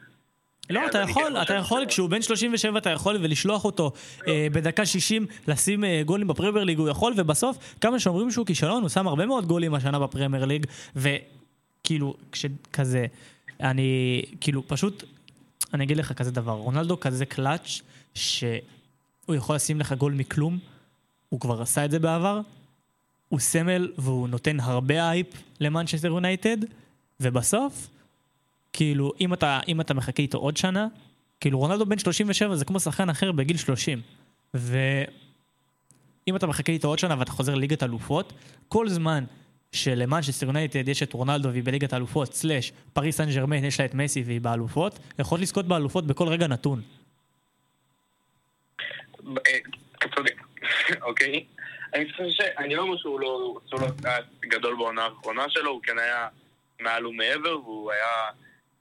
לא, אז אתה יכול, אתה יכול, כשהוא בן 37 אתה יכול ולשלוח אותו אה, בדקה 60 לשים אה, גולים בפרמייר ליג, הוא יכול, ובסוף, כמה שאומרים שהוא כישלון, הוא שם הרבה מאוד גולים השנה בפרמייר ליג, וכאילו, כשכזה, אני, כאילו, פשוט, אני אגיד לך כזה דבר, רונלדו כזה קלאץ', שהוא יכול לשים לך גול מכלום, הוא כבר עשה את זה בעבר, הוא סמל והוא נותן הרבה אייפ למנצ'סטר יונייטד, ובסוף, כאילו, אם אתה, אם אתה מחכה איתו עוד שנה, כאילו רונלדו בן 37 זה כמו שחקן אחר בגיל 30. ואם אתה מחכה איתו עוד שנה ואתה חוזר לליגת אלופות, כל זמן שלמנצ'סטר יונייטד יש את רונלדו והיא בליגת האלופות, slash פריס סן ג'רמן יש לה את מסי והיא באלופות, יכולת לזכות באלופות בכל רגע נתון. אה, אוקיי? אני חושב ש... אני לא אומר שהוא לא לא גדול בעונה האחרונה שלו, הוא כן היה מעל ומעבר, והוא היה...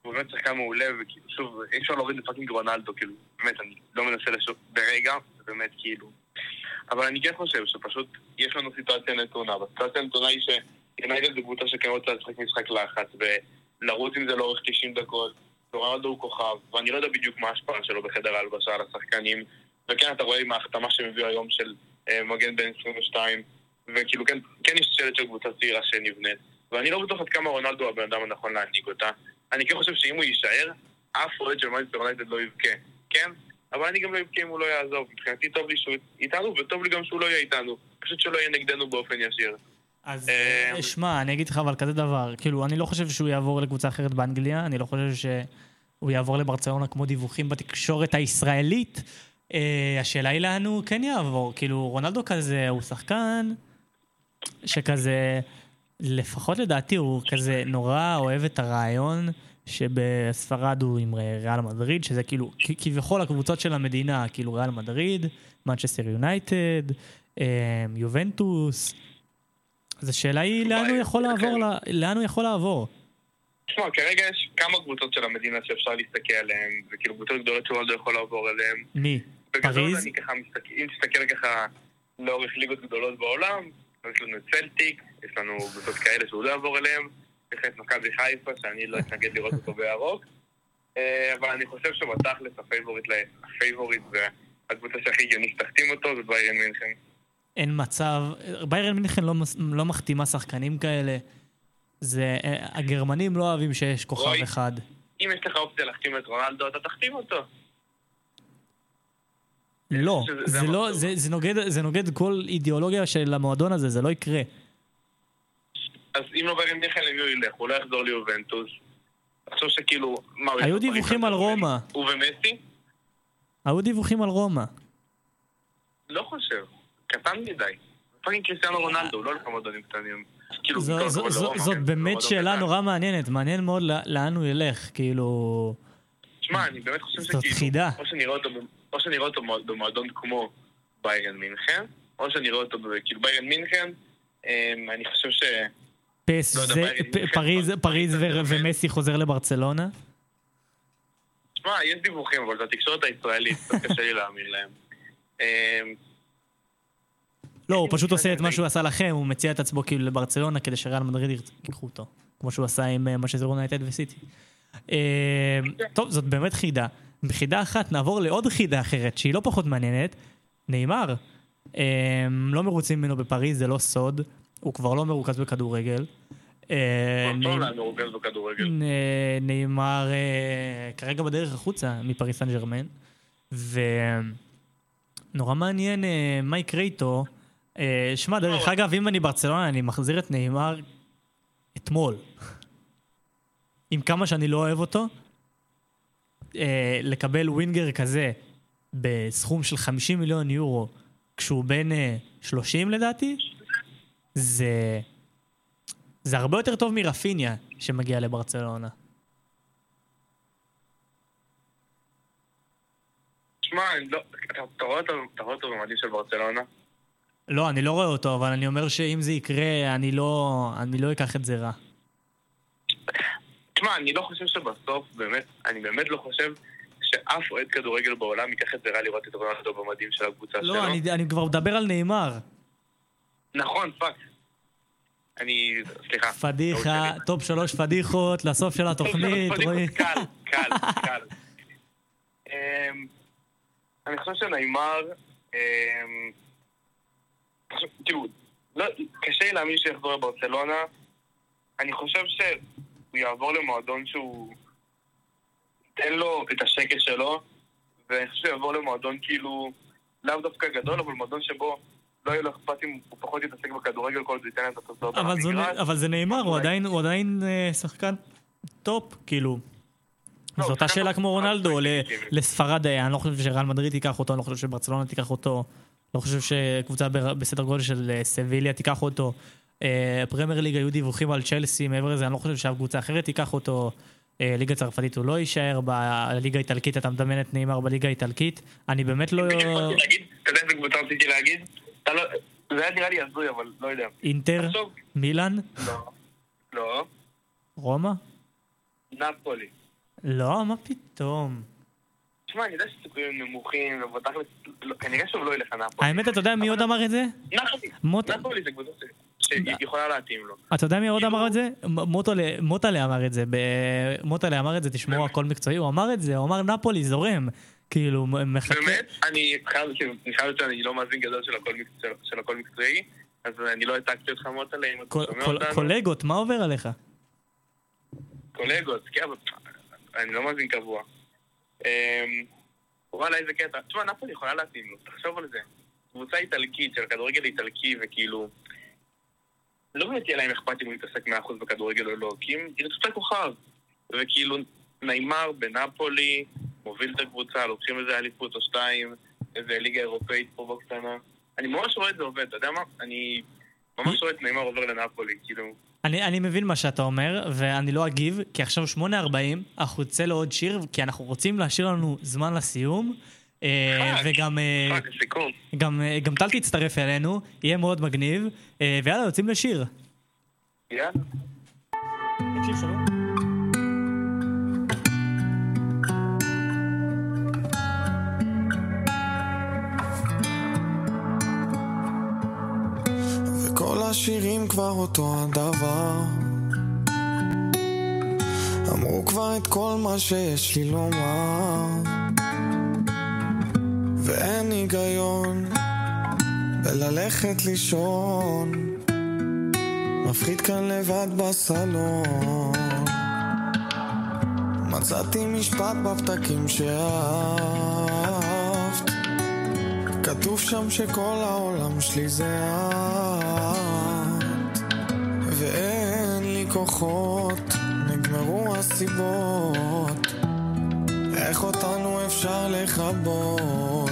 הוא באמת שחקן מעולה, וכאילו, שוב, אי אפשר להוריד את fucking רונלדו, כאילו, באמת, אני לא מנסה לשוב ברגע, זה באמת כאילו... אבל אני כן חושב שפשוט יש לנו סיטואציה נתונה, והסיטואציה הנתונה היא שיונייטד זו קבוצה שכן רוצה לשחק משחק לחץ, ולרוץ עם זה לאורך 90 דקות, ורונלדו הוא כוכב, ואני לא יודע בדיוק מה ההשפעה שלו בחדר ההלבשה על השחקנים, וכן, אתה רואה עם ההחתמה שהם הביאו היום של אה, מגן בן 22, וכאילו כן, כן יש שלד של קבוצה צעירה שנבנית, ואני לא בטוח עד כמה רונלדו הבן אדם הנכון להנהיג אותה. אני כן חושב שאם הוא יישאר, אף אוהד של מנצ'סטר יונייטד לא יבכה, כן? אבל אני גם לא אבכה אם הוא לא יעזוב. מבחינתי טוב לי שהוא איתנו, וטוב לי גם שהוא לא יהיה איתנו. פשוט שלא יהיה נגדנו באופן ישיר. אז אה, אה, שמע, אני אגיד לך אבל כזה דבר, כאילו, אני לא חושב שהוא יעבור לקבוצה אחרת באנגליה, אני לא חושב שהוא יעבור לברצלונה כמו דיווחים בתקשורת הישראלית. אה, השאלה היא לאן הוא כן יעבור, כאילו, רונלדו כזה, הוא שחקן שכזה, לפחות לדעתי, הוא כזה נורא אוהב את הרעיון שבספרד הוא עם ריאל מדריד, שזה כאילו, כביכול הקבוצות של המדינה, כאילו ריאל מדריד, מנצ'סטר יונייטד, אה, יובנטוס. אז השאלה היא לאן הוא יכול לעבור, ל- לאן הוא יכול לעבור. תשמע, כרגע יש כמה קבוצות של המדינה שאפשר להסתכל עליהן, וכאילו קבוצות גדולות שרונלדו יכול לעבור אליהן. מי? פריז? אני ככה מסתכל, אם תסתכל ככה לאורך ליגות גדולות בעולם, יש לנו את צלטיק, יש לנו קבוצות כאלה שהוא לא יעבור אליהם, יש את מכבי חיפה, שאני לא אתנגד לראות אותו בירוק, אה, אבל אני חושב שבתכלס הפייבוריט, הפייבוריט והקבוצה שהכי הגיוני שתחתים אותו זה ביירן מינכן. אין מצב. ביירן מינכן לא, לא מחתימה שחקנים כאלה. זה, אה, הגרמנים לא אוהבים שיש כוכב רועי. אחד. אם יש לך אופציה להחתים את רונלדו, אתה תחתים אותו. לא, שזה- זה, זה לא. זה, זה, נוגד, זה נוגד כל אידיאולוגיה של המועדון הזה, זה לא יקרה. אז אם לא ביירן מינכן, למי הוא ילך? הוא לא יחזור ליובנטוס. תחשוב שכאילו... מה, הוא היו דיווחים על רומא. הוא ומסי? היו דיווחים על רומא. לא חושב. קטן מדי. fucking קריסטיאנו רונלדו, לא הולך למועדונים קטנים. כאילו, זאת כן, באמת מועדון שאלה. נורא מעניינת, מעניין מאוד לא- לאן הוא ילך, כאילו... תשמע, אני באמת חושב זאת שכאילו... חידה. או שנראה אותו, או שנראה אותו במוע- במועדון כמו ביירן מינכן, או שנראה אותו ב- כאילו ביירן מינכן, אמ, אני חושב ש... פס, לא זה, פריז, פריז. ומסי חוזר לברצלונה? תשמע, יש דיווחים, אבל זו התקשורת הישראלית, קשה לי להאמין להם. אמ, לא, הוא פשוט עושה את מה שהוא עשה לכם, הוא מציע את עצמו כאילו לברצלונה כדי שריאל מדריד ייקחו אותו. כמו שהוא עשה עם משזר יונייטד וסיטי. אה, טוב, זאת באמת חידה. בחידה אחת נעבור לעוד חידה אחרת, שהיא לא פחות מעניינת. נאמר. אה, לא מרוצים ממנו בפריז, זה לא סוד. הוא כבר לא מרוכז בכדורגל. אה. נ- נאמר אה, כרגע בדרך החוצה מפריס סן ג'רמן. ונורא מעניין אה, מה יקרה איתו. שמע, דרך אגב, אם אני ברצלונה, אני מחזיר את נאמר אתמול. עם כמה שאני לא אוהב אותו, לקבל ווינגר כזה בסכום של 50 מיליון יורו, כשהוא בן אה, 30 לדעתי, זה... זה הרבה יותר טוב מרפיניה שמגיע לברצלונה. תשמע, אני לא- אתה- אתה רואה אותו- במדים של ברצלונה? לא, אני לא רואה אותו, אבל אני אומר שאם זה יקרה, אני לא, אני לא אקח את זה רע. תשמע, אני לא חושב שבסוף, באמת, אני באמת לא חושב שאף אוהד כדורגל בעולם ייקח את זה רע לראות את רונלדו במדים של הקבוצה שלו. לא, אני, אני כבר מדבר על ניימאר. נכון, fuck. אני... סליחה. פדיחה. טופ שלוש פדיחות לסוף של התוכנית, רועי. קל, קל, [LAUGHS] קל. אמ, אני חושב שניימאר, אמ, כאילו, לא, קשה לי להאמין שהוא יחזור לברצלונה. אני חושב שהוא יעבור למועדון שהוא... ייתן לו את השקט שלו, ואני חושב שהוא יעבור למועדון כאילו, לאו דווקא גדול, אבל מועדון שבו לא יהיה לו אכפת אם הוא פחות יתעסק בכדורגל כל עוד הוא ייתן את התוצאות על אבל, המגרש. אבל זה ניימאר, הוא עדיין, הוא עדיין אה, שחקן טופ, כאילו. זו אותה שאלה כמו רונלדו, לגיטימי. לספרד, אני לא חושב שריאל מדריד תיקח אותו, אני לא חושב שברצלונה תיקח אותו, לא חושב שקבוצה בסדר גודל של אה, סביליה תיקח אותו. אה, פרמייר ליג היו דיווחים על צ'לסי, מעבר לזה אני לא חושב שאף קבוצה אחרת תיקח אותו. ליגה צרפתית הוא לא יישאר, בליגה האיטלקית אתה מדמיין את נאמר בליגה האיטלקית. אני באמת לא... אתה יודע איזה קבוצה רציתי להגיד? לא... זה היה נראה לי הזוי, אבל לא יודע. אינטר, מילאן, לא. לא. רומא? נפולי. לא, מה פתאום. תשמע, אני יודע שסיכויים נמוכים, ובתכלס, לא- כנראה שהוא לא ילך לנפולי. האמת, אתה יודע מי עוד אמר את זה? נפולי. נפולי זה קבוצה שיכולה להתאים לו. אתה יודע מי עוד אמר את זה? מוטלה- אמר את זה. מוטלה אמר את זה, תשמעו, הכל מקצועי. הוא אמר את זה, הוא אמר נפולי זורם. כאילו, מחכה... באמת, אני חייב, כאילו, אני חייב שאני לא מאזין גדול של הכל מקצועי, אז אני לא העתקתי אותך אתה שומע קול- אותנו. קולגות, מה עובר עליך? קולגות, כן, אבל אני לא מאזין קבוע. אמ, וואלה, איזה קטע. תשמע, נפולי יכולה להתאים לו, תחשוב על זה. קבוצה איטלקית של כדורגל איטלקי, וכאילו... לא באמת יהיה להם אכפת אם הוא יתעסק 100% בכדורגל או לא, כי הם ירצו את הכוכב. וכאילו, נעימר בנפולי, מוביל את הקבוצה, לוקחים איזה אליפות או שתיים, איזה ליגה אירופאית פה בקטנה. אני ממש רואה את זה עובד, אתה יודע מה? אני ממש רואה את נעימר עובר לנפולי, כאילו... אני, אני מבין מה שאתה אומר, ואני לא אגיב, כי עכשיו 8.40, אנחנו נצא לעוד שיר, כי אנחנו רוצים להשאיר לנו זמן לסיום. אה, וגם אה. גם, אה, גם טל תצטרף אלינו, יהיה מאוד מגניב. ויאללה, יוצאים לשיר. יאללה. השירים כבר אותו הדבר. אמרו כבר את כל מה שיש לי לומר. ואין היגיון בללכת לישון. מפחיד כאן לבד בסלון. מצאתי משפט בפתקים שאהבת. כתוב שם שכל העולם שלי זה את. ואין לי כוחות, נגמרו הסיבות. איך אותנו אפשר לכבות?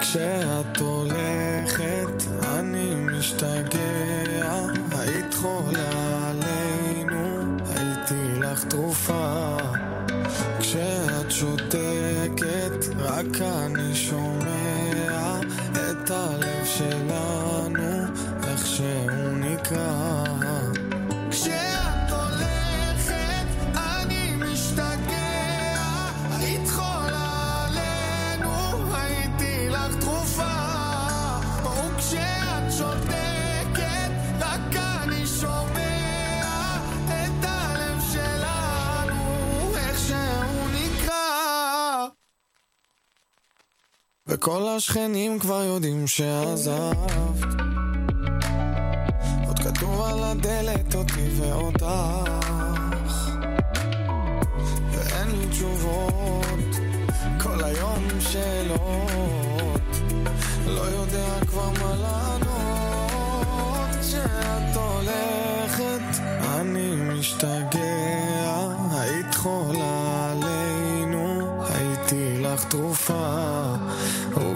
כשאת הולכת, אני משתגע. היית חולה עלינו, הייתי לך תרופה. כשאת שותקת, רק אני שומע את הלב שלנו, איך שהוא נקרע. וכל השכנים כבר יודעים שעזבת. עוד כתוב על הדלת אותי ואותך. ואין לי תשובות, כל היום שאלות. לא יודע כבר מה לענות. כשאת הולכת, אני משתגע. היית חולה עלינו, הייתי לך תרופה.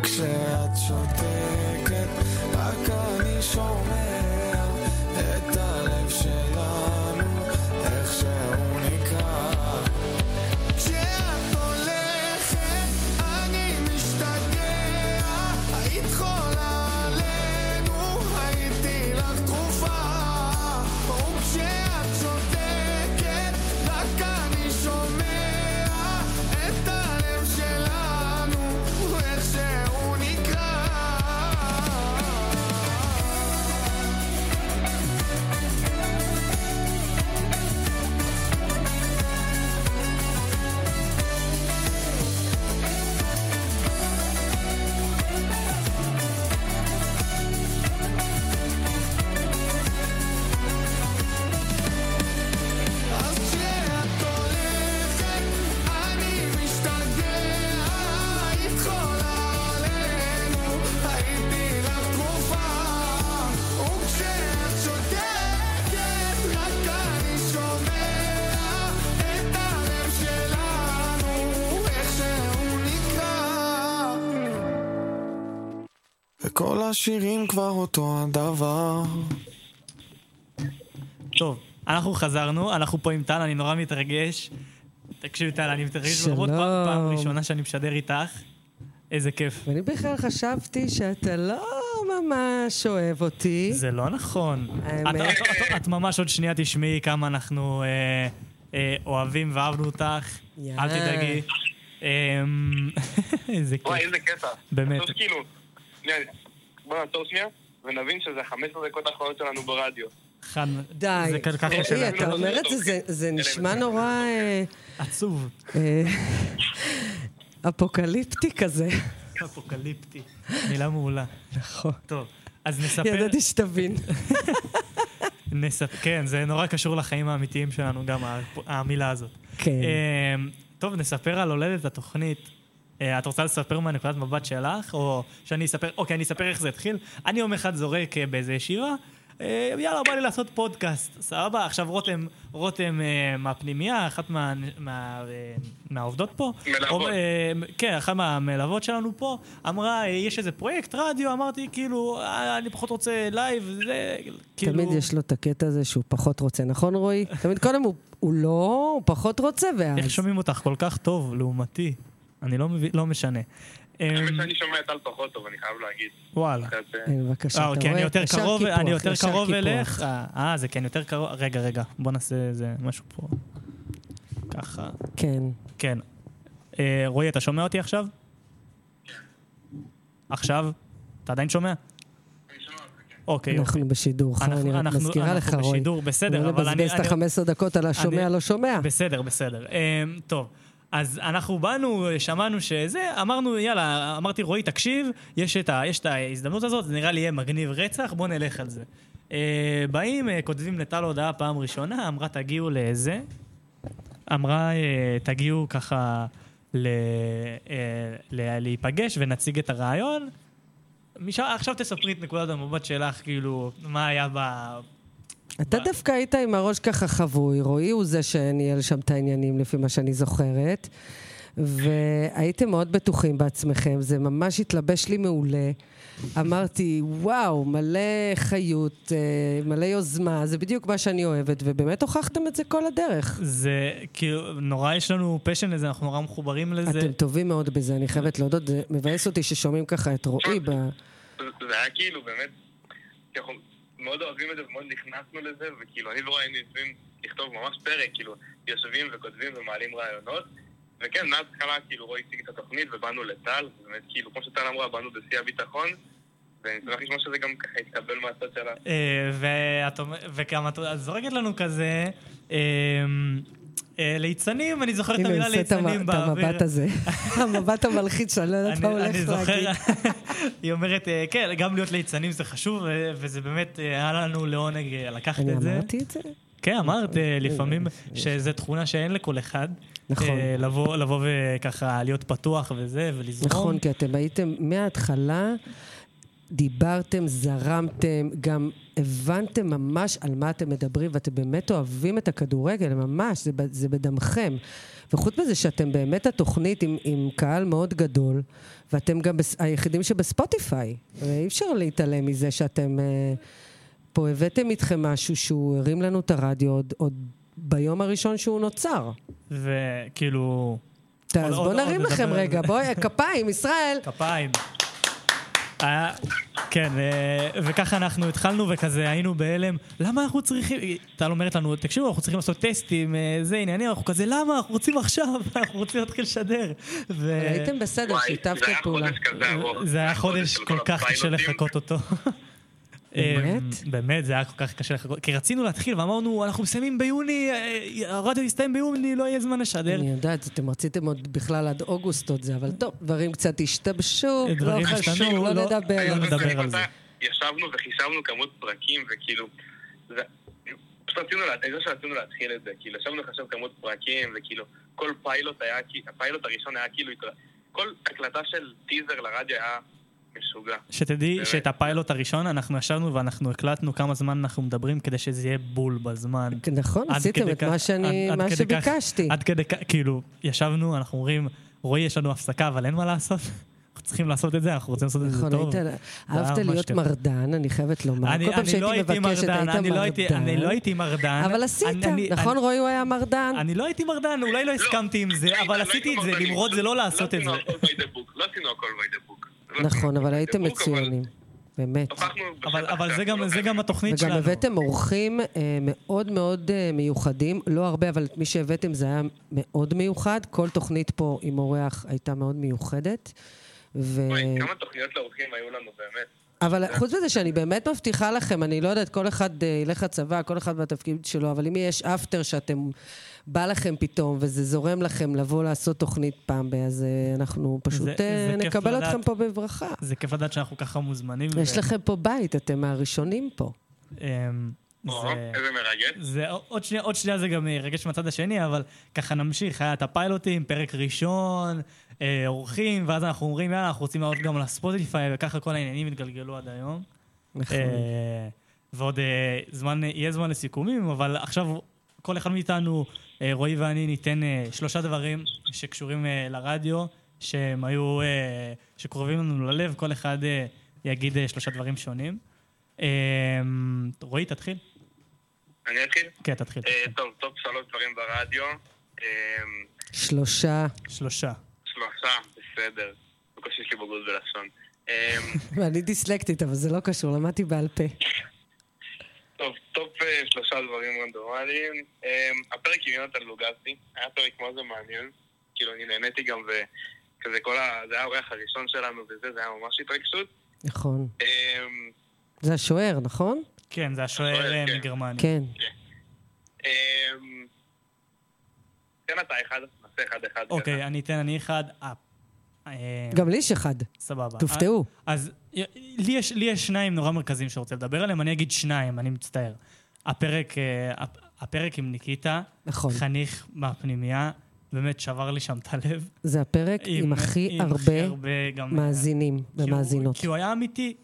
וכשאת שותקת, רק אני שומע השירים כבר אותו הדבר. טוב, אנחנו חזרנו, אנחנו פה עם טל, אני נורא מתרגש. תקשיבי טל, אני מתרגש. מאוד פעם, פעם ראשונה שאני משדר איתך. איזה כיף. ואני בכלל חשבתי שאתה לא ממש אוהב אותי. זה לא נכון. האמת- את- את- את- את ממש עוד שנייה תשמעי כמה אנחנו אה, אה, אוהבים ואהבנו אותך. יא. אל תדאגי. אמ, [LAUGHS] איזה וואי, כיף. איזה קטע. באמת. בוא נעצור שנייה, ונבין שזה 15 דקות האחרונות שלנו ברדיו. חד... די. זה כ- ככה רועי, שזה. אתה אומר את זה, זה- נשמע נורא אה, עצוב. אה, אפוקליפטי כזה. אפוקליפטי. מילה מעולה. נכון. טוב, אז נספר... ידעתי שתבין. נספ... כן, זה נורא קשור לחיים האמיתיים שלנו, גם המילה הזאת. כן. טוב, נספר על הולדת התוכנית. אה, את רוצה לספר מהנקודת מבט שלך, או שאני אספר, אוקיי, אני אספר איך זה התחיל. אני יום אחד זורק אה, באיזה ישיבה, אה, יאללה, בא לי לעשות פודקאסט, סבבה? עכשיו רותם, רותם מהפנימייה, אחת מה, מה, מהעובדות פה. מלוות. או, כן, אחת מהמלוות שלנו פה, אמרה, יש איזה פרויקט רדיו, אמרתי, כאילו, אני פחות רוצה לייב, זה, כאילו... תמיד יש לו את הקטע הזה שהוא פחות רוצה, נכון רועי? תמיד קודם הוא- הוא לא, הוא פחות רוצה, ואז... איך שומעים אותך כל כך טוב, לעומתי? אני לא מבין, לא משנה. האמת אמ, שאני שומע טל פחות טוב, אני חייב להגיד. וואלה. אה, בבקשה, אה, אתה אוקיי, אני רואה? יותר קרוב, אני יותר קרוב. אליך. אה, זה כן, יותר קרוב. רגע, רגע, בוא נעשה איזה משהו פה. ככה. כן. כן. אה, רועי, אתה שומע אותי עכשיו? עכשיו? אתה עדיין שומע? אוקיי, אנחנו בשידור, חיים, אנחנו- אני רק אנחנו- מזכירה לך, אנחנו רועי. בשידור, בסדר, לא אבל אני... לבזבז את אני- ה-15 דקות על השומע, אני- לא שומע. בסדר, בסדר. אמ, טוב, אז אנחנו באנו, שמענו שזה, אמרנו, יאללה, אמרתי, רועי, תקשיב, יש את, ה, יש את ההזדמנות הזאת, זה נראה לי יהיה מגניב רצח, בוא נלך על זה. אה, באים, אה, כותבים לטל הודעה פעם ראשונה, אמרה, תגיעו לזה. אמרה, אה, תגיעו ככה ל, אה, ל, להיפגש ונציג את הרעיון. משם, עכשיו תספרי את נקודת המבט שלך, כאילו, מה היה ב... אתה דווקא היית עם הראש ככה חבוי, רועי הוא זה שניהל שם את העניינים, לפי מה שאני זוכרת. והייתם מאוד בטוחים בעצמכם, זה ממש התלבש לי מעולה. אמרתי, וואו, מלא חיות, אה, מלא יוזמה, זה בדיוק מה שאני אוהבת, ובאמת הוכחתם את זה כל הדרך. זה כאילו, נורא יש לנו פשן לזה, אנחנו נורא מחוברים לזה. אתם טובים מאוד בזה, אני חייבת להודות, זה מבאס אותי ששומעים ככה את רועי ב... זה היה כאילו באמת, מאוד אוהבים את זה ומאוד נכנסנו לזה, וכאילו אני ורועי היינו יושבים לכתוב ממש פרק, כאילו יושבים וכותבים ומעלים רעיונות, וכן, מההתחלה כאילו רועי הציג את התוכנית ובאנו לטל, באמת כאילו, כמו שטל אמרה, באנו בשיא הביטחון, ואני שמח לשמוע שזה גם ככה התקבל מהצד שלה. אה, וגם את זורקת לנו כזה, אה, ליצנים, אני זוכר את הנה, הוא המילה עושה את המ- ליצנים את באוויר. המבט הזה. [LAUGHS] המבט המלחיץ שאני לא יודעת אני- מה הוא אני הולך זוכר, להגיד. [LAUGHS] היא אומרת, אה, כן, גם להיות ליצנים זה חשוב, ו- וזה באמת, אה, היה לנו לעונג אה, לקחת אני את זה. אמרתי את זה? כן, אמרת אה, לפעמים שזו תכונה שאין לכל אחד. נכון. אה, לבוא וככה להיות פתוח וזה, ולזרום. נכון, כי אתם הייתם מההתחלה, דיברתם, זרמתם, גם הבנתם ממש על מה אתם מדברים, ואתם באמת אוהבים את הכדורגל, ממש, זה, זה בדמכם. וחוץ מזה שאתם באמת התוכנית עם, עם קהל מאוד גדול, ואתם גם בס, היחידים שבספוטיפיי. ואי אפשר להתעלם מזה שאתם... אה, פה הבאתם איתכם משהו שהוא הרים לנו את הרדיו עוד, עוד ביום הראשון שהוא נוצר. וכאילו... אז עוד- נרים לכם רגע. בואי, כפיים, ישראל. כפיים. היה, כן, אה, וככה אנחנו התחלנו וכזה היינו בהלם, למה אנחנו צריכים, טל אומרת לנו, תקשיבו, אנחנו צריכים לעשות טסטים, אה, זה עניינים, אנחנו כזה, למה? אנחנו רוצים עכשיו, [LAUGHS] אנחנו רוצים להתחיל לשדר. ו- הייתם בסדר, שיתפתם זה היה פעולה. חודש כזה ארוך. זה היה חודש כל כך קשה. לחכות אותו. [LAUGHS] באמת? אמ, באמת, זה היה כל כך קשה לחכות. כי רצינו להתחיל ואמרנו, אנחנו מסיימים ביוני, אה, הרדיו יסתיים ביוני, לא יהיה זמן לשדר. אני יודעת, אתם רציתם עוד בכלל עד אוגוסט עוד זה, אבל טוב, דברים קצת השתבשו, לא חשוב, לא לא- נדבר לא על זה. נדבר על זה. ישבנו וחישבנו כמות פרקים, וכאילו... זה- פשוט רצינו, אני חושב שרצינו להתחיל את זה, כאילו ישבנו לחשב כמות פרקים, וכאילו כל פיילוט היה, הפיילוט הראשון היה כאילו, כל הקלטה של טיזר לרדיו היה משוגע. שתדעי באמת. שאת הפיילוט הראשון אנחנו ישבנו ואנחנו הקלטנו כמה זמן אנחנו מדברים כדי שזה יהיה בול בזמן. נכון, עשיתם את כך- מה שאני- עד- מה עד כדי כך- שביקשתי. עד כדי כך, כאילו, ישבנו, אנחנו אומרים, רועי, יש לנו הפסקה, אבל אין מה לעשות. אנחנו צריכים לעשות את זה, אנחנו רוצים לעשות את זה נכון, טוב. היה אהבת להיות. מרדן, אני חייבת לומר. אני כל פעם שהייתי לא הייתי מבקשת, מרדן, היית אני לא הייתי- מרדן. אני לא הייתי מרדן. אבל עשית, נכון, רועי הוא היה מרדן? אני לא הייתי מרדן, אולי לא הסכמתי עם זה, אבל עשיתי את זה, למרות זה לא לעשות את זה. לא עשינו הכל by the book. לא נכון, אבל הייתם מצוינים. באמת. אבל- אבל זה גם- לא זה. גם התוכנית וגם שלנו. הבאתם אורחים אה, מאוד מאוד אה, מיוחדים, לא הרבה, אבל את מי שהבאתם זה היה מאוד מיוחד. כל תוכנית פה עם אורח הייתה מאוד מיוחדת. ו... כמה תוכניות לאורחים היו לנו באמת. אבל חוץ מזה שאני באמת מבטיחה לכם, אני לא יודעת, כל אחד אה, ילך לצבא, כל אחד בתפקיד שלו, אבל אם יש אפטר שאתם, בא לכם פתאום וזה זורם לכם לבוא לעשות תוכנית פעם ב... אז אה, אנחנו פשוט זה- אה, זה כיף נקבל לדעת. אתכם פה בברכה. זה כיף לדעת שאנחנו ככה מוזמנים. יש ו- לכם פה בית, אתם מהראשונים פה. אמ, זה- איזה מרגש. זה עוד שנייה, עוד שנייה זה גם ירגש מהצד השני, אבל ככה נמשיך, היה את הפיילוטים, פרק ראשון, אה, אורחים, ואז אנחנו אומרים, יאללה, אנחנו רוצים לעלות גם לספוטיפיי, וככה כל העניינים התגלגלו עד היום. נכון. אה, ועוד אה, זמן, יהיה זמן לסיכומים, אבל עכשיו כל אחד מאיתנו, רועי ואני, ניתן שלושה דברים שקשורים לרדיו, שהם היו, שקרובים לנו ללב, כל אחד יגיד שלושה דברים שונים. רועי, תתחיל. אני אתחיל? כן, תתחיל. טוב, טופ שלוש דברים ברדיו. שלושה. שלושה. שלושה, בסדר. בקושי יש לי בגרות בלשון. [LAUGHS] ואני דיסלקטית, אבל זה לא קשור, למדתי בעל פה. טוב, טופ אה, שלושה דברים רנדומליים. אה, הפרק עם יונתן לוגסי, היה פרק מאוד מעניין. כאילו, אני נהניתי גם, וכזה כל ה... זה היה האורח הראשון שלנו וזה, זה היה ממש התרגשות. נכון. אמ, זה השוער, נכון? כן, זה השוער אה, כן. מגרמניה. כן. אמ, תן אתה אחד, נעשה אחד אחד. אוקיי, אני אתן, אני אחד. אה, אה, גם לי יש אחד. סבבה. תופתעו. אז י- לי יש, שניים נורא מרכזיים שאני רוצה לדבר עליהם, אני אגיד שניים, אני מצטער. הפרק, אה, הפ- הפרק עם ניקיטה, נכון. חניך מהפנימייה, באמת שבר לי שם את הלב. זה הפרק עם הכי עם הכי הרבה גם, אה, מאזינים ומאזינות. כי הוא היה אמיתי.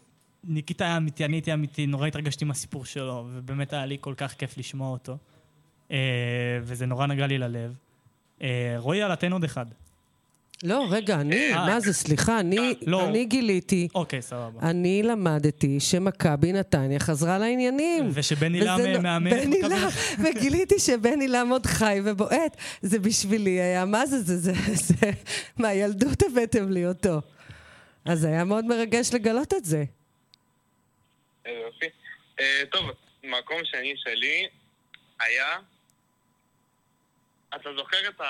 ניקיטה היה אמיתי, אני הייתי אמיתי, נורא התרגשתי מהסיפור שלו, ובאמת היה לי כל כך כיף לשמוע אותו. אה, וזה נורא נגע לי ללב. אה, רועי, על התן עוד אחד. לא, רגע, אני, אה. מה זה, סליחה, אני לא. אני גיליתי, אוקיי, סבבה. אני למדתי שמכבי נתניה חזרה לעניינים. ושבן עילם לא- מאמן את מכבי עילם, וגיליתי שבן עילם עוד חי ובועט. זה בשבילי היה, מה זה, זה, זה, זה, מהילדות הבאתם לי אותו. אז זה היה מאוד מרגש לגלות את זה. איזה יופי. אה, טוב, מקום שני שלי היה... אתה זוכר את.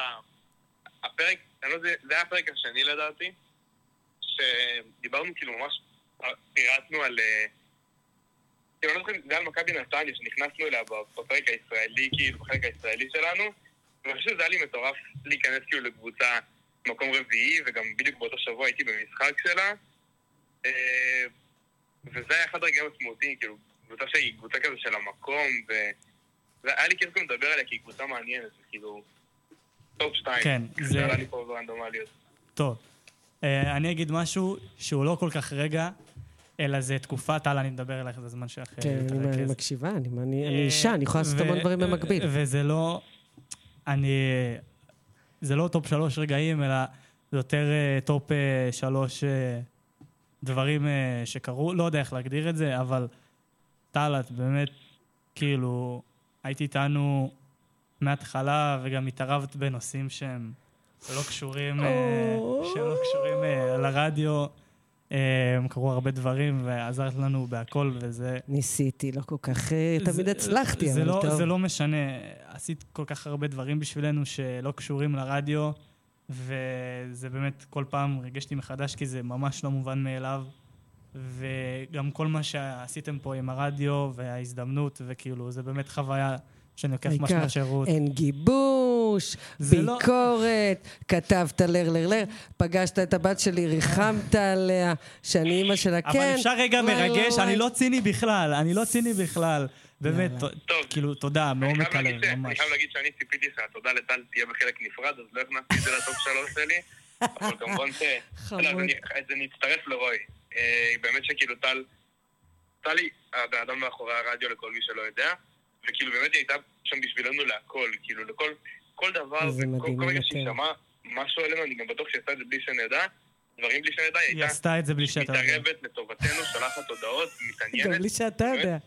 הפרק, לא זה היה הפרק השני לדעתי, שדיברנו כאילו ממש, פירטנו על... אה, כאילו, אני לא זוכר, זה היה מכבי נתניה, שנכנסנו אליה בפרק הישראלי, כאילו, בחלק הישראלי שלנו, ואני חושב שזה היה לי מטורף להיכנס כאילו לקבוצה מקום רביעי, וגם בדיוק באותו שבוע הייתי במשחק שלה. אה, וזה היה אחד הרגעים המשמעותיים, כאילו, קבוצה שהיא קבוצה כזה של המקום, ו... והיה לי כיף גם לדבר עליה כי היא קבוצה מעניינת, כאילו, טופ שתיים. כן, זה זה- עלה לי פה ברנדומליות. טוב. אה, אני אגיד משהו שהוא לא כל כך רגע, אלא זה תקופה, טל, אני מדבר אליך, זה זמן שלך אה, כן, אני-. מקשיבה, אני- אני אני אישה, אני יכולה לעשות המון ו- דברים במקביל. וזה לא... אני... זה לא טופ שלוש רגעים, אלא זה יותר אה, טופ אה, שלוש אה, דברים אה, שקרו. לא יודע איך להגדיר את זה, אבל טל, את באמת, כאילו, היית איתנו מההתחלה, וגם התערבת בנושאים שהם לא קשורים, אה, שהם לא קשורים אה, לרדיו. אה, קרו הרבה דברים, ועזרת לנו בהכל, וזה... ניסיתי, לא כל כך, אה, תמיד זה- הצלחתי, זה אבל לא, טוב. זה לא משנה. עשית כל כך הרבה דברים בשבילנו שלא קשורים לרדיו, וזה באמת כל פעם ריגש אותי מחדש, כי זה ממש לא מובן מאליו. וגם כל מה שעשיתם פה עם הרדיו וההזדמנות, וכאילו, זה באמת חוויה שאני לוקח ממש העיקר, מהשירות. אין גיבוש, זה לא- ביקורת, כתבת לר לר לר, פגשת את הבת שלי, ריחמת עליה, שאני אימא שלה, כן. אבל אפשר רגע וואי, מרגש, וואי, אני. לא ציני בכלל, אני לא ציני בכלל. באמת, טוב. כאילו, תודה, מעומק הלב, ש- אני ממש. חייב להגיד שאני ציפיתי שהתודה לטל תהיה בחלק נפרד, אז לא הכנסתי את זה לטופ שלוש שלי, אבל כמובן ש... חמוד. לא, אז אני- אז אני אצטרף לרועי. אה, באמת שכאילו טל... טל היא הבן אדם מאחורי הרדיו לכל מי שלא יודע, וכאילו באמת היא הייתה שם בשבילנו להכל, כאילו לכל כל דבר, זה כל רגע שהיא. שמעה משהו עלינו, אני גם בטוח שהיא עשתה את זה בלי שנדע, דברים בלי שנדע, היא היא הייתה עשתה את זה בלי שאתה יודע. מתערבת לטובתנו, שולחת הודעות, מתעניינת. גם בלי שאתה יודע.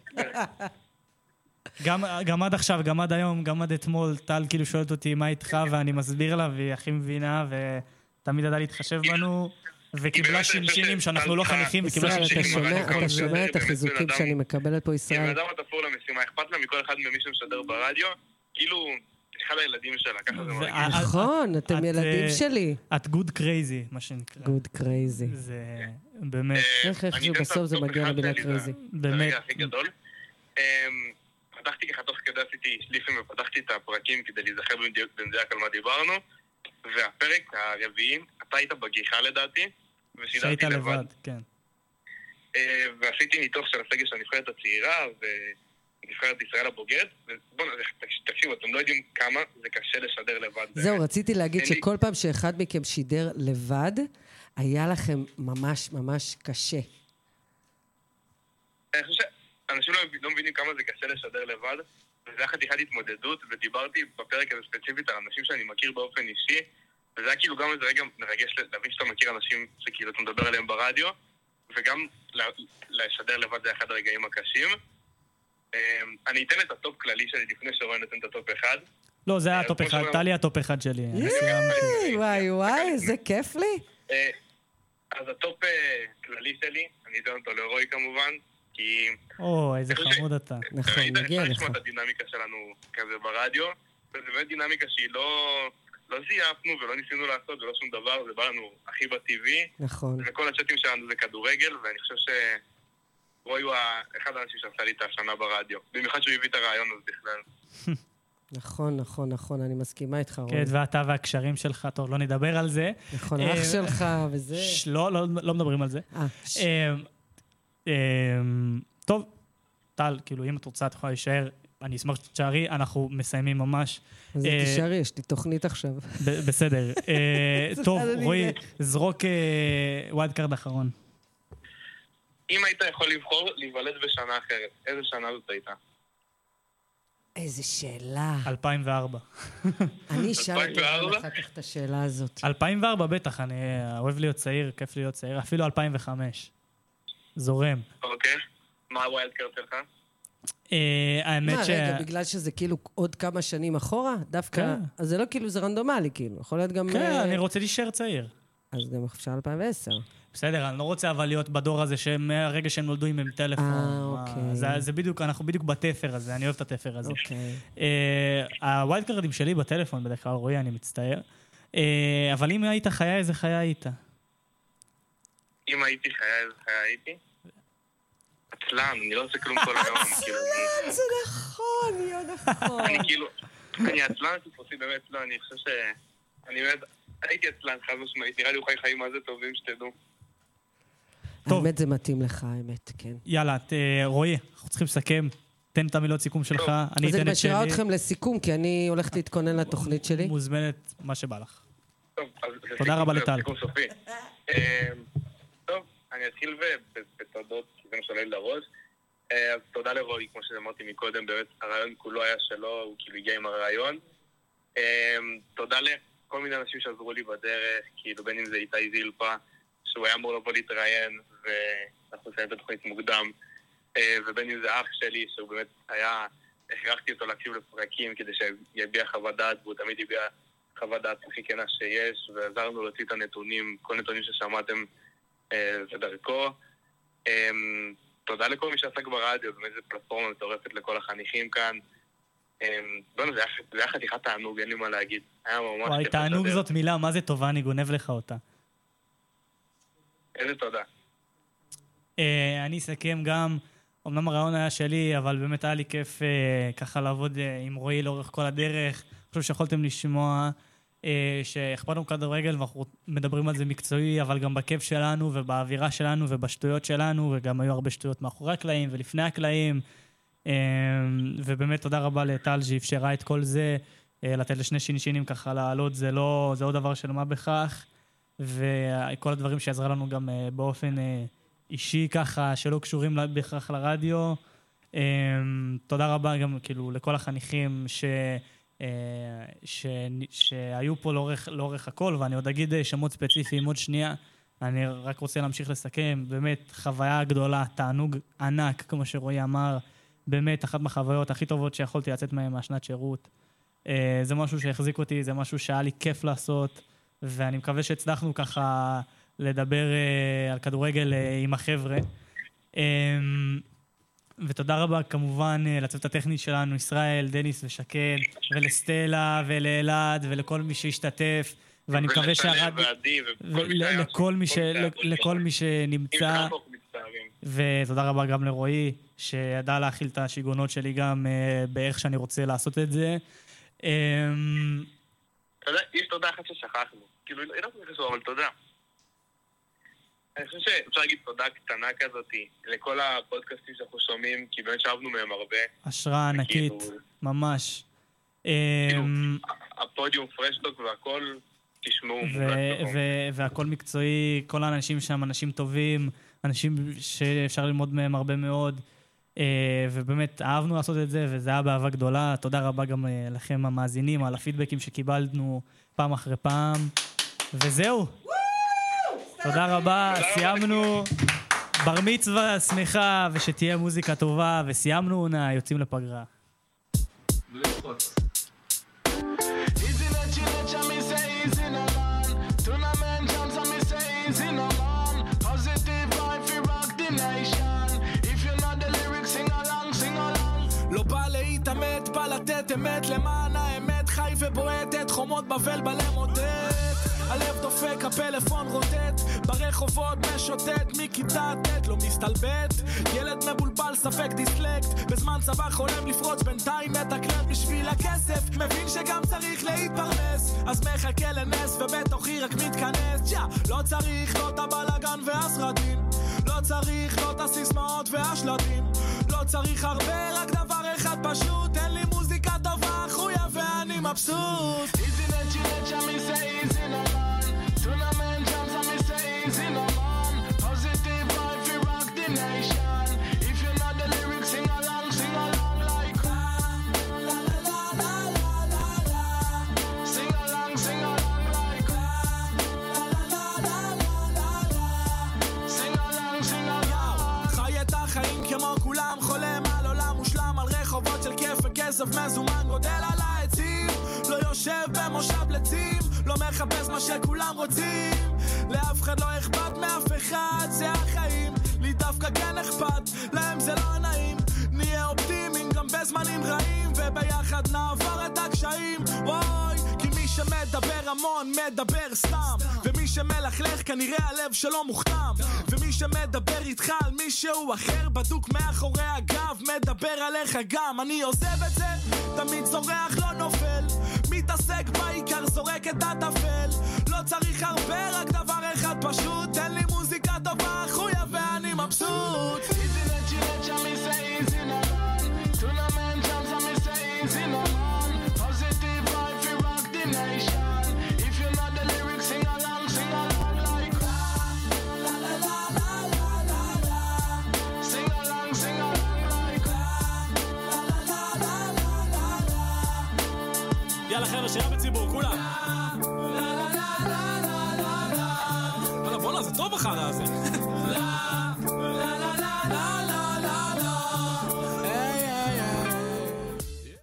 גם, גם עד עכשיו, גם עד היום, גם עד אתמול, טל כאילו שואלת אותי מה איתך, ואני מסביר לה, והיא הכי מבינה, ותמיד ידעה להתחשב בנו, וקיבלה שינשינים שאנחנו לא חניכים, וקיבלה שינשינים אתה שומע את החיזוקים שאני מקבלת פה, היא ישראל? בן אדם התפור למשימה, אכפת לה מכל אחד ממי שמשדר ברדיו, כאילו, אחד הילדים שלה, ככה זה מרגיש. נכון, אתם את, ילדים אה, שלי. את good crazy, מה שנקרא. Good crazy. זה באמת, אה, איך איכשהו בסוף זה מגיע למילה שלי, crazy. זה באמת. הרגע הכי גדול. אמ, פתחתי ככה תוך כדי עשיתי שליפים ופתחתי את הפרקים כדי להיזכר במדויק על מה דיברנו, והפרק הרביעי, היית בגיחה לדעתי, שהיית ושידרתי לבד. לבד, כן. אה, ועשיתי ניתוח של הסגל של הנבחרת הצעירה ונבחרת ישראל הבוגרת. ובוא'נה, זה- תקשיבו, אתם לא יודעים כמה זה קשה לשדר לבד. זהו. רציתי להגיד שכל פעם שאחד מכם שידר לבד, היה לכם ממש ממש קשה. אני חושב שאנשים לא, לא מבינים כמה זה קשה לשדר לבד, וזה היה חתיכת התמודדות, ודיברתי בפרק הזה ספציפית על אנשים שאני מכיר באופן אישי, וזה היה כאילו גם איזה רגע מרגש להבין שאתה מכיר אנשים שכאילו אתה מדבר עליהם ברדיו, וגם ל- לשדר לבד זה אחד הרגעים הקשים. אמ, אני אתן את הטופ כללי שלי לפני שרועי נותן את הטופ אחד. לא, זה היה אה, הטופ אחד, טלי הטופ אחד שלי. ייי, סיימתי. וואי וואי, איזה כיף לי. אה, אז הטופ אה, כללי שלי, אני אתן אותו לרועי כמובן, כי... או, איזה חמוד אתה. נכון, מגיע אפשר לך. לשמוע את הדינמיקה שלנו כזה ברדיו, וזו באמת דינמיקה שהיא לא... לא זייפנו ולא ניסינו לעשות ולא שום דבר, זה בא לנו הכי בטבעי, נכון. וכל הצ'אטים שלנו זה כדורגל, ואני חושב ש... רועי הוא אחד האנשים שעשה לי את השנה ברדיו. במיוחד שהוא הביא את הרעיון הזה בכלל. נכון, נכון, נכון, אני מסכימה איתך, רועי. כן, ואתה והקשרים שלך, טוב, לא נדבר על זה. נכון, אה, אח שלך וזה. ש- לא, לא, לא מדברים על זה. אה, ש- אה, אה, טוב, טל, כאילו, אם את רוצה, את יכולה להישאר. אני אשמח שתישארי, אנחנו מסיימים ממש. אז אה, תישארי, יש לי תוכנית עכשיו. בסדר. [LAUGHS] אה, טוב, רועי? זרוק wild card אחרון. אם היית יכול לבחור להיוולד בשנה אחרת, איזה שנה זאת הייתה? איזה שאלה. 2004. [LAUGHS] אני אשאל את 2004? ירון אחר כך את השאלה הזאת. 2004 בטח, אני אוהב להיות צעיר, כיף להיות צעיר, אפילו 2005. זורם. אוקיי. מה ה wild card שלך? אה, האמת מה, ש... רגע, בגלל שזה כאילו עוד כמה שנים אחורה? דווקא... כן. אז זה לא כאילו, זה רנדומלי, כאילו. יכול להיות גם... כן, אה, אני רוצה להישאר צעיר. אז גם אפשר 2010. בסדר, אני לא רוצה אבל להיות בדור הזה שמהרגע שהם נולדו עם טלפון. אה, מה, אוקיי. זה, זה בדיוק, אנחנו בדיוק בתפר הזה, אני אוהב את התפר הזה. אוקיי. אה, ה wild card ים שלי בטלפון בדרך כלל, רועי, אני מצטער. אה, אבל אם היית חיה, איזה חיה היית? אם הייתי חיה, איזה חיה הייתי? עצלן, אני לא עושה כלום כל היום, [LAUGHS] כאילו, אני- זה נכון, יו נכון. אני כאילו, אני עצלן טיפוסי, באמת לא, אני חושב ש... אני באמת, הייתי עצלן חד משמעית, נראה לי הוא חי חיים מה זה טובים שתדעו. טוב. האמת זה מתאים לך, האמת, כן. יאללה, אה, רועי, אנחנו צריכים לסכם. תן את המילות סיכום שלך, אני אז אתן אני את שלי. משאירה אתכם לסיכום, כי אני הולכת להתכונן לתוכנית שלי. מוזמנת, מה שבא לך. טוב, אז תודה רבה לטל. סיכום סופי. אה, טוב, אני אתחיל בתודות, זה מה לי לראש. אז תודה לרועי, כמו שאמרתי מקודם, באמת הרעיון כולו היה שלו, הוא כאילו הגיע עם הרעיון. אה, תודה לכל מיני אנשים שעזרו לי בדרך, כאילו בין אם זה איתי זילפה, שהוא היה אמור לבוא להתראיין, ואנחנו נסיים את התוכנית מוקדם, אה, ובין אם זה אח שלי, שהוא באמת היה, הכרחתי אותו להקשיב לפרקים כדי שיביע חוות דעת, והוא תמיד הביע חוות דעת הכי כנה שיש, ועזרנו להוציא את הנתונים, כל נתונים ששמעתם אה, זה דרכו. אה, תודה לכל מי שעסק ברדיו, באמת זו פלטפורמה מטורפת לכל החניכים כאן. אה, בוא'נה, זה היה- חתיכת תענוג, אין לי מה להגיד. היה ממש וואי, תענוג. זאת מילה, מה זה טובה, אני גונב לך אותה. איזה תודה. אה, אני אסכם גם, אמנם הרעיון היה שלי, אבל באמת היה לי כיף אה, ככה לעבוד אה, עם רועי לאורך כל הדרך. אני חושב שיכולתם לשמוע שאכפת לנו כדורגל ואנחנו מדברים על זה מקצועי, אבל גם בכיף שלנו ובאווירה שלנו ובשטויות שלנו, וגם היו הרבה שטויות מאחורי הקלעים ולפני הקלעים. אה, ובאמת תודה רבה לטל שאפשרה את כל זה, אה, לתת לשני שינשינים ככה לעלות, זה לא, זה עוד דבר של מה בכך. וכל הדברים שעזרה לנו גם אה, באופן אה, אישי ככה, שלא קשורים בהכרח לרדיו. אה, תודה רבה גם כאילו לכל החניכים ש... אה, ש... שהיו פה לאורך, לאורך הכל, ואני עוד אגיד אה, שמות ספציפיים עוד שנייה. אני רק רוצה להמשיך לסכם, באמת חוויה גדולה, תענוג ענק, כמו שרועי אמר, באמת אחת מהחוויות הכי טובות שיכולתי לצאת מהן מהשנת שירות. אה, זה משהו שהחזיק אותי, זה משהו שהיה לי כיף לעשות, ואני מקווה שהצלחנו ככה לדבר על כדורגל עם החבר'ה. ותודה רבה כמובן אה, לצוות הטכני שלנו, ישראל, דניס ושקד, ולסטלה ולאלעד ולכל מי שהשתתף, ואני מקווה שהרדיו... מי ש... לכל מי שנמצא, לא. ותודה רבה גם לרועי, שידע להכיל את השיגעונות שלי גם אה, באיך שאני רוצה לעשות את זה. אמ, יש תודה אחת ששכחנו. כאילו, היא לא כך חשובה, אבל תודה. אני חושב שאפשר להגיד תודה קטנה כזאת לכל הפודקאסטים שאנחנו שומעים, כי באמת שאבנו מהם הרבה. השראה ענקית, כאילו, ממש. אמ, הפודיום פרשטוק והכל, תשמעו. ו- והכל מקצועי, כל האנשים שם אנשים טובים, אנשים שאפשר ללמוד מהם הרבה מאוד. אה, ובאמת אהבנו לעשות את זה, וזה היה באהבה גדולה. תודה רבה גם אה, לכם המאזינים על הפידבקים שקיבלנו פעם אחרי פעם. וזהו. תודה רבה, סיימנו. בר מצווה, שמחה, ושתהיה מוזיקה טובה, וסיימנו עונה, יוצאים לפגרה. לא בא להתעמת, בא לתת אמת למען ובועטת, חומות בבל בלמוטט. הלב דופק, הפלאפון רוטט, ברחובות משוטט, מכיתה ט' לא מסתלבט. ילד מבולבל, ספק דיסלקט, בזמן צבא חולם לפרוץ, בינתיים מתקלט בשביל הכסף. מבין שגם צריך להתפרנס, אז מחכה לנס, ובתוכי רק מתכנס. יא, לא צריך לא את הבלאגן והסרטים, לא צריך לא את הסיסמאות והשלטים, לא צריך הרבה, רק דבר אחד פשוט, תן לי טובה, חויה ואני מבסוט. Easy let you let ya me say easy no man. Tournament jams and me say easy no man. Positive vibe we rock the nation. If you know the lyrics, sing along, sing along like. La la la la la la la. Sing along, sing along like. La la la la la la la. Sing along, sing along. חי את החיים כמו כולם, חולם על עולם מושלם, על רחובות של כיף וכסף מזומן, גודל על העצים, לא יושב במושב לצים, לא מחפש מה שכולם רוצים, לאף אחד לא אכפת מאף אחד, זה החיים, לי דווקא כן אכפת, להם זה לא נעים, נהיה אופטימיים גם בזמנים רעים, וביחד נעבור את הקשיים, וואי, שמדבר המון מדבר סתם, ומי שמלכלך כנראה הלב שלו מוכתם, ומי שמדבר איתך על מישהו אחר בדוק מאחורי הגב, מדבר עליך גם, אני עוזב את זה, תמיד צורח לא נופל, מתעסק בעיקר זורק את הטפל, לא צריך הרבה רק דבר אחד פשוט, תן לי מוזיקה טובה חויה ואני מבסוט. Easy let you let ya me יאללה חבר'ה, שירה בציבור, כולם. וואלה, בואנה, זה טוב החרא הזה.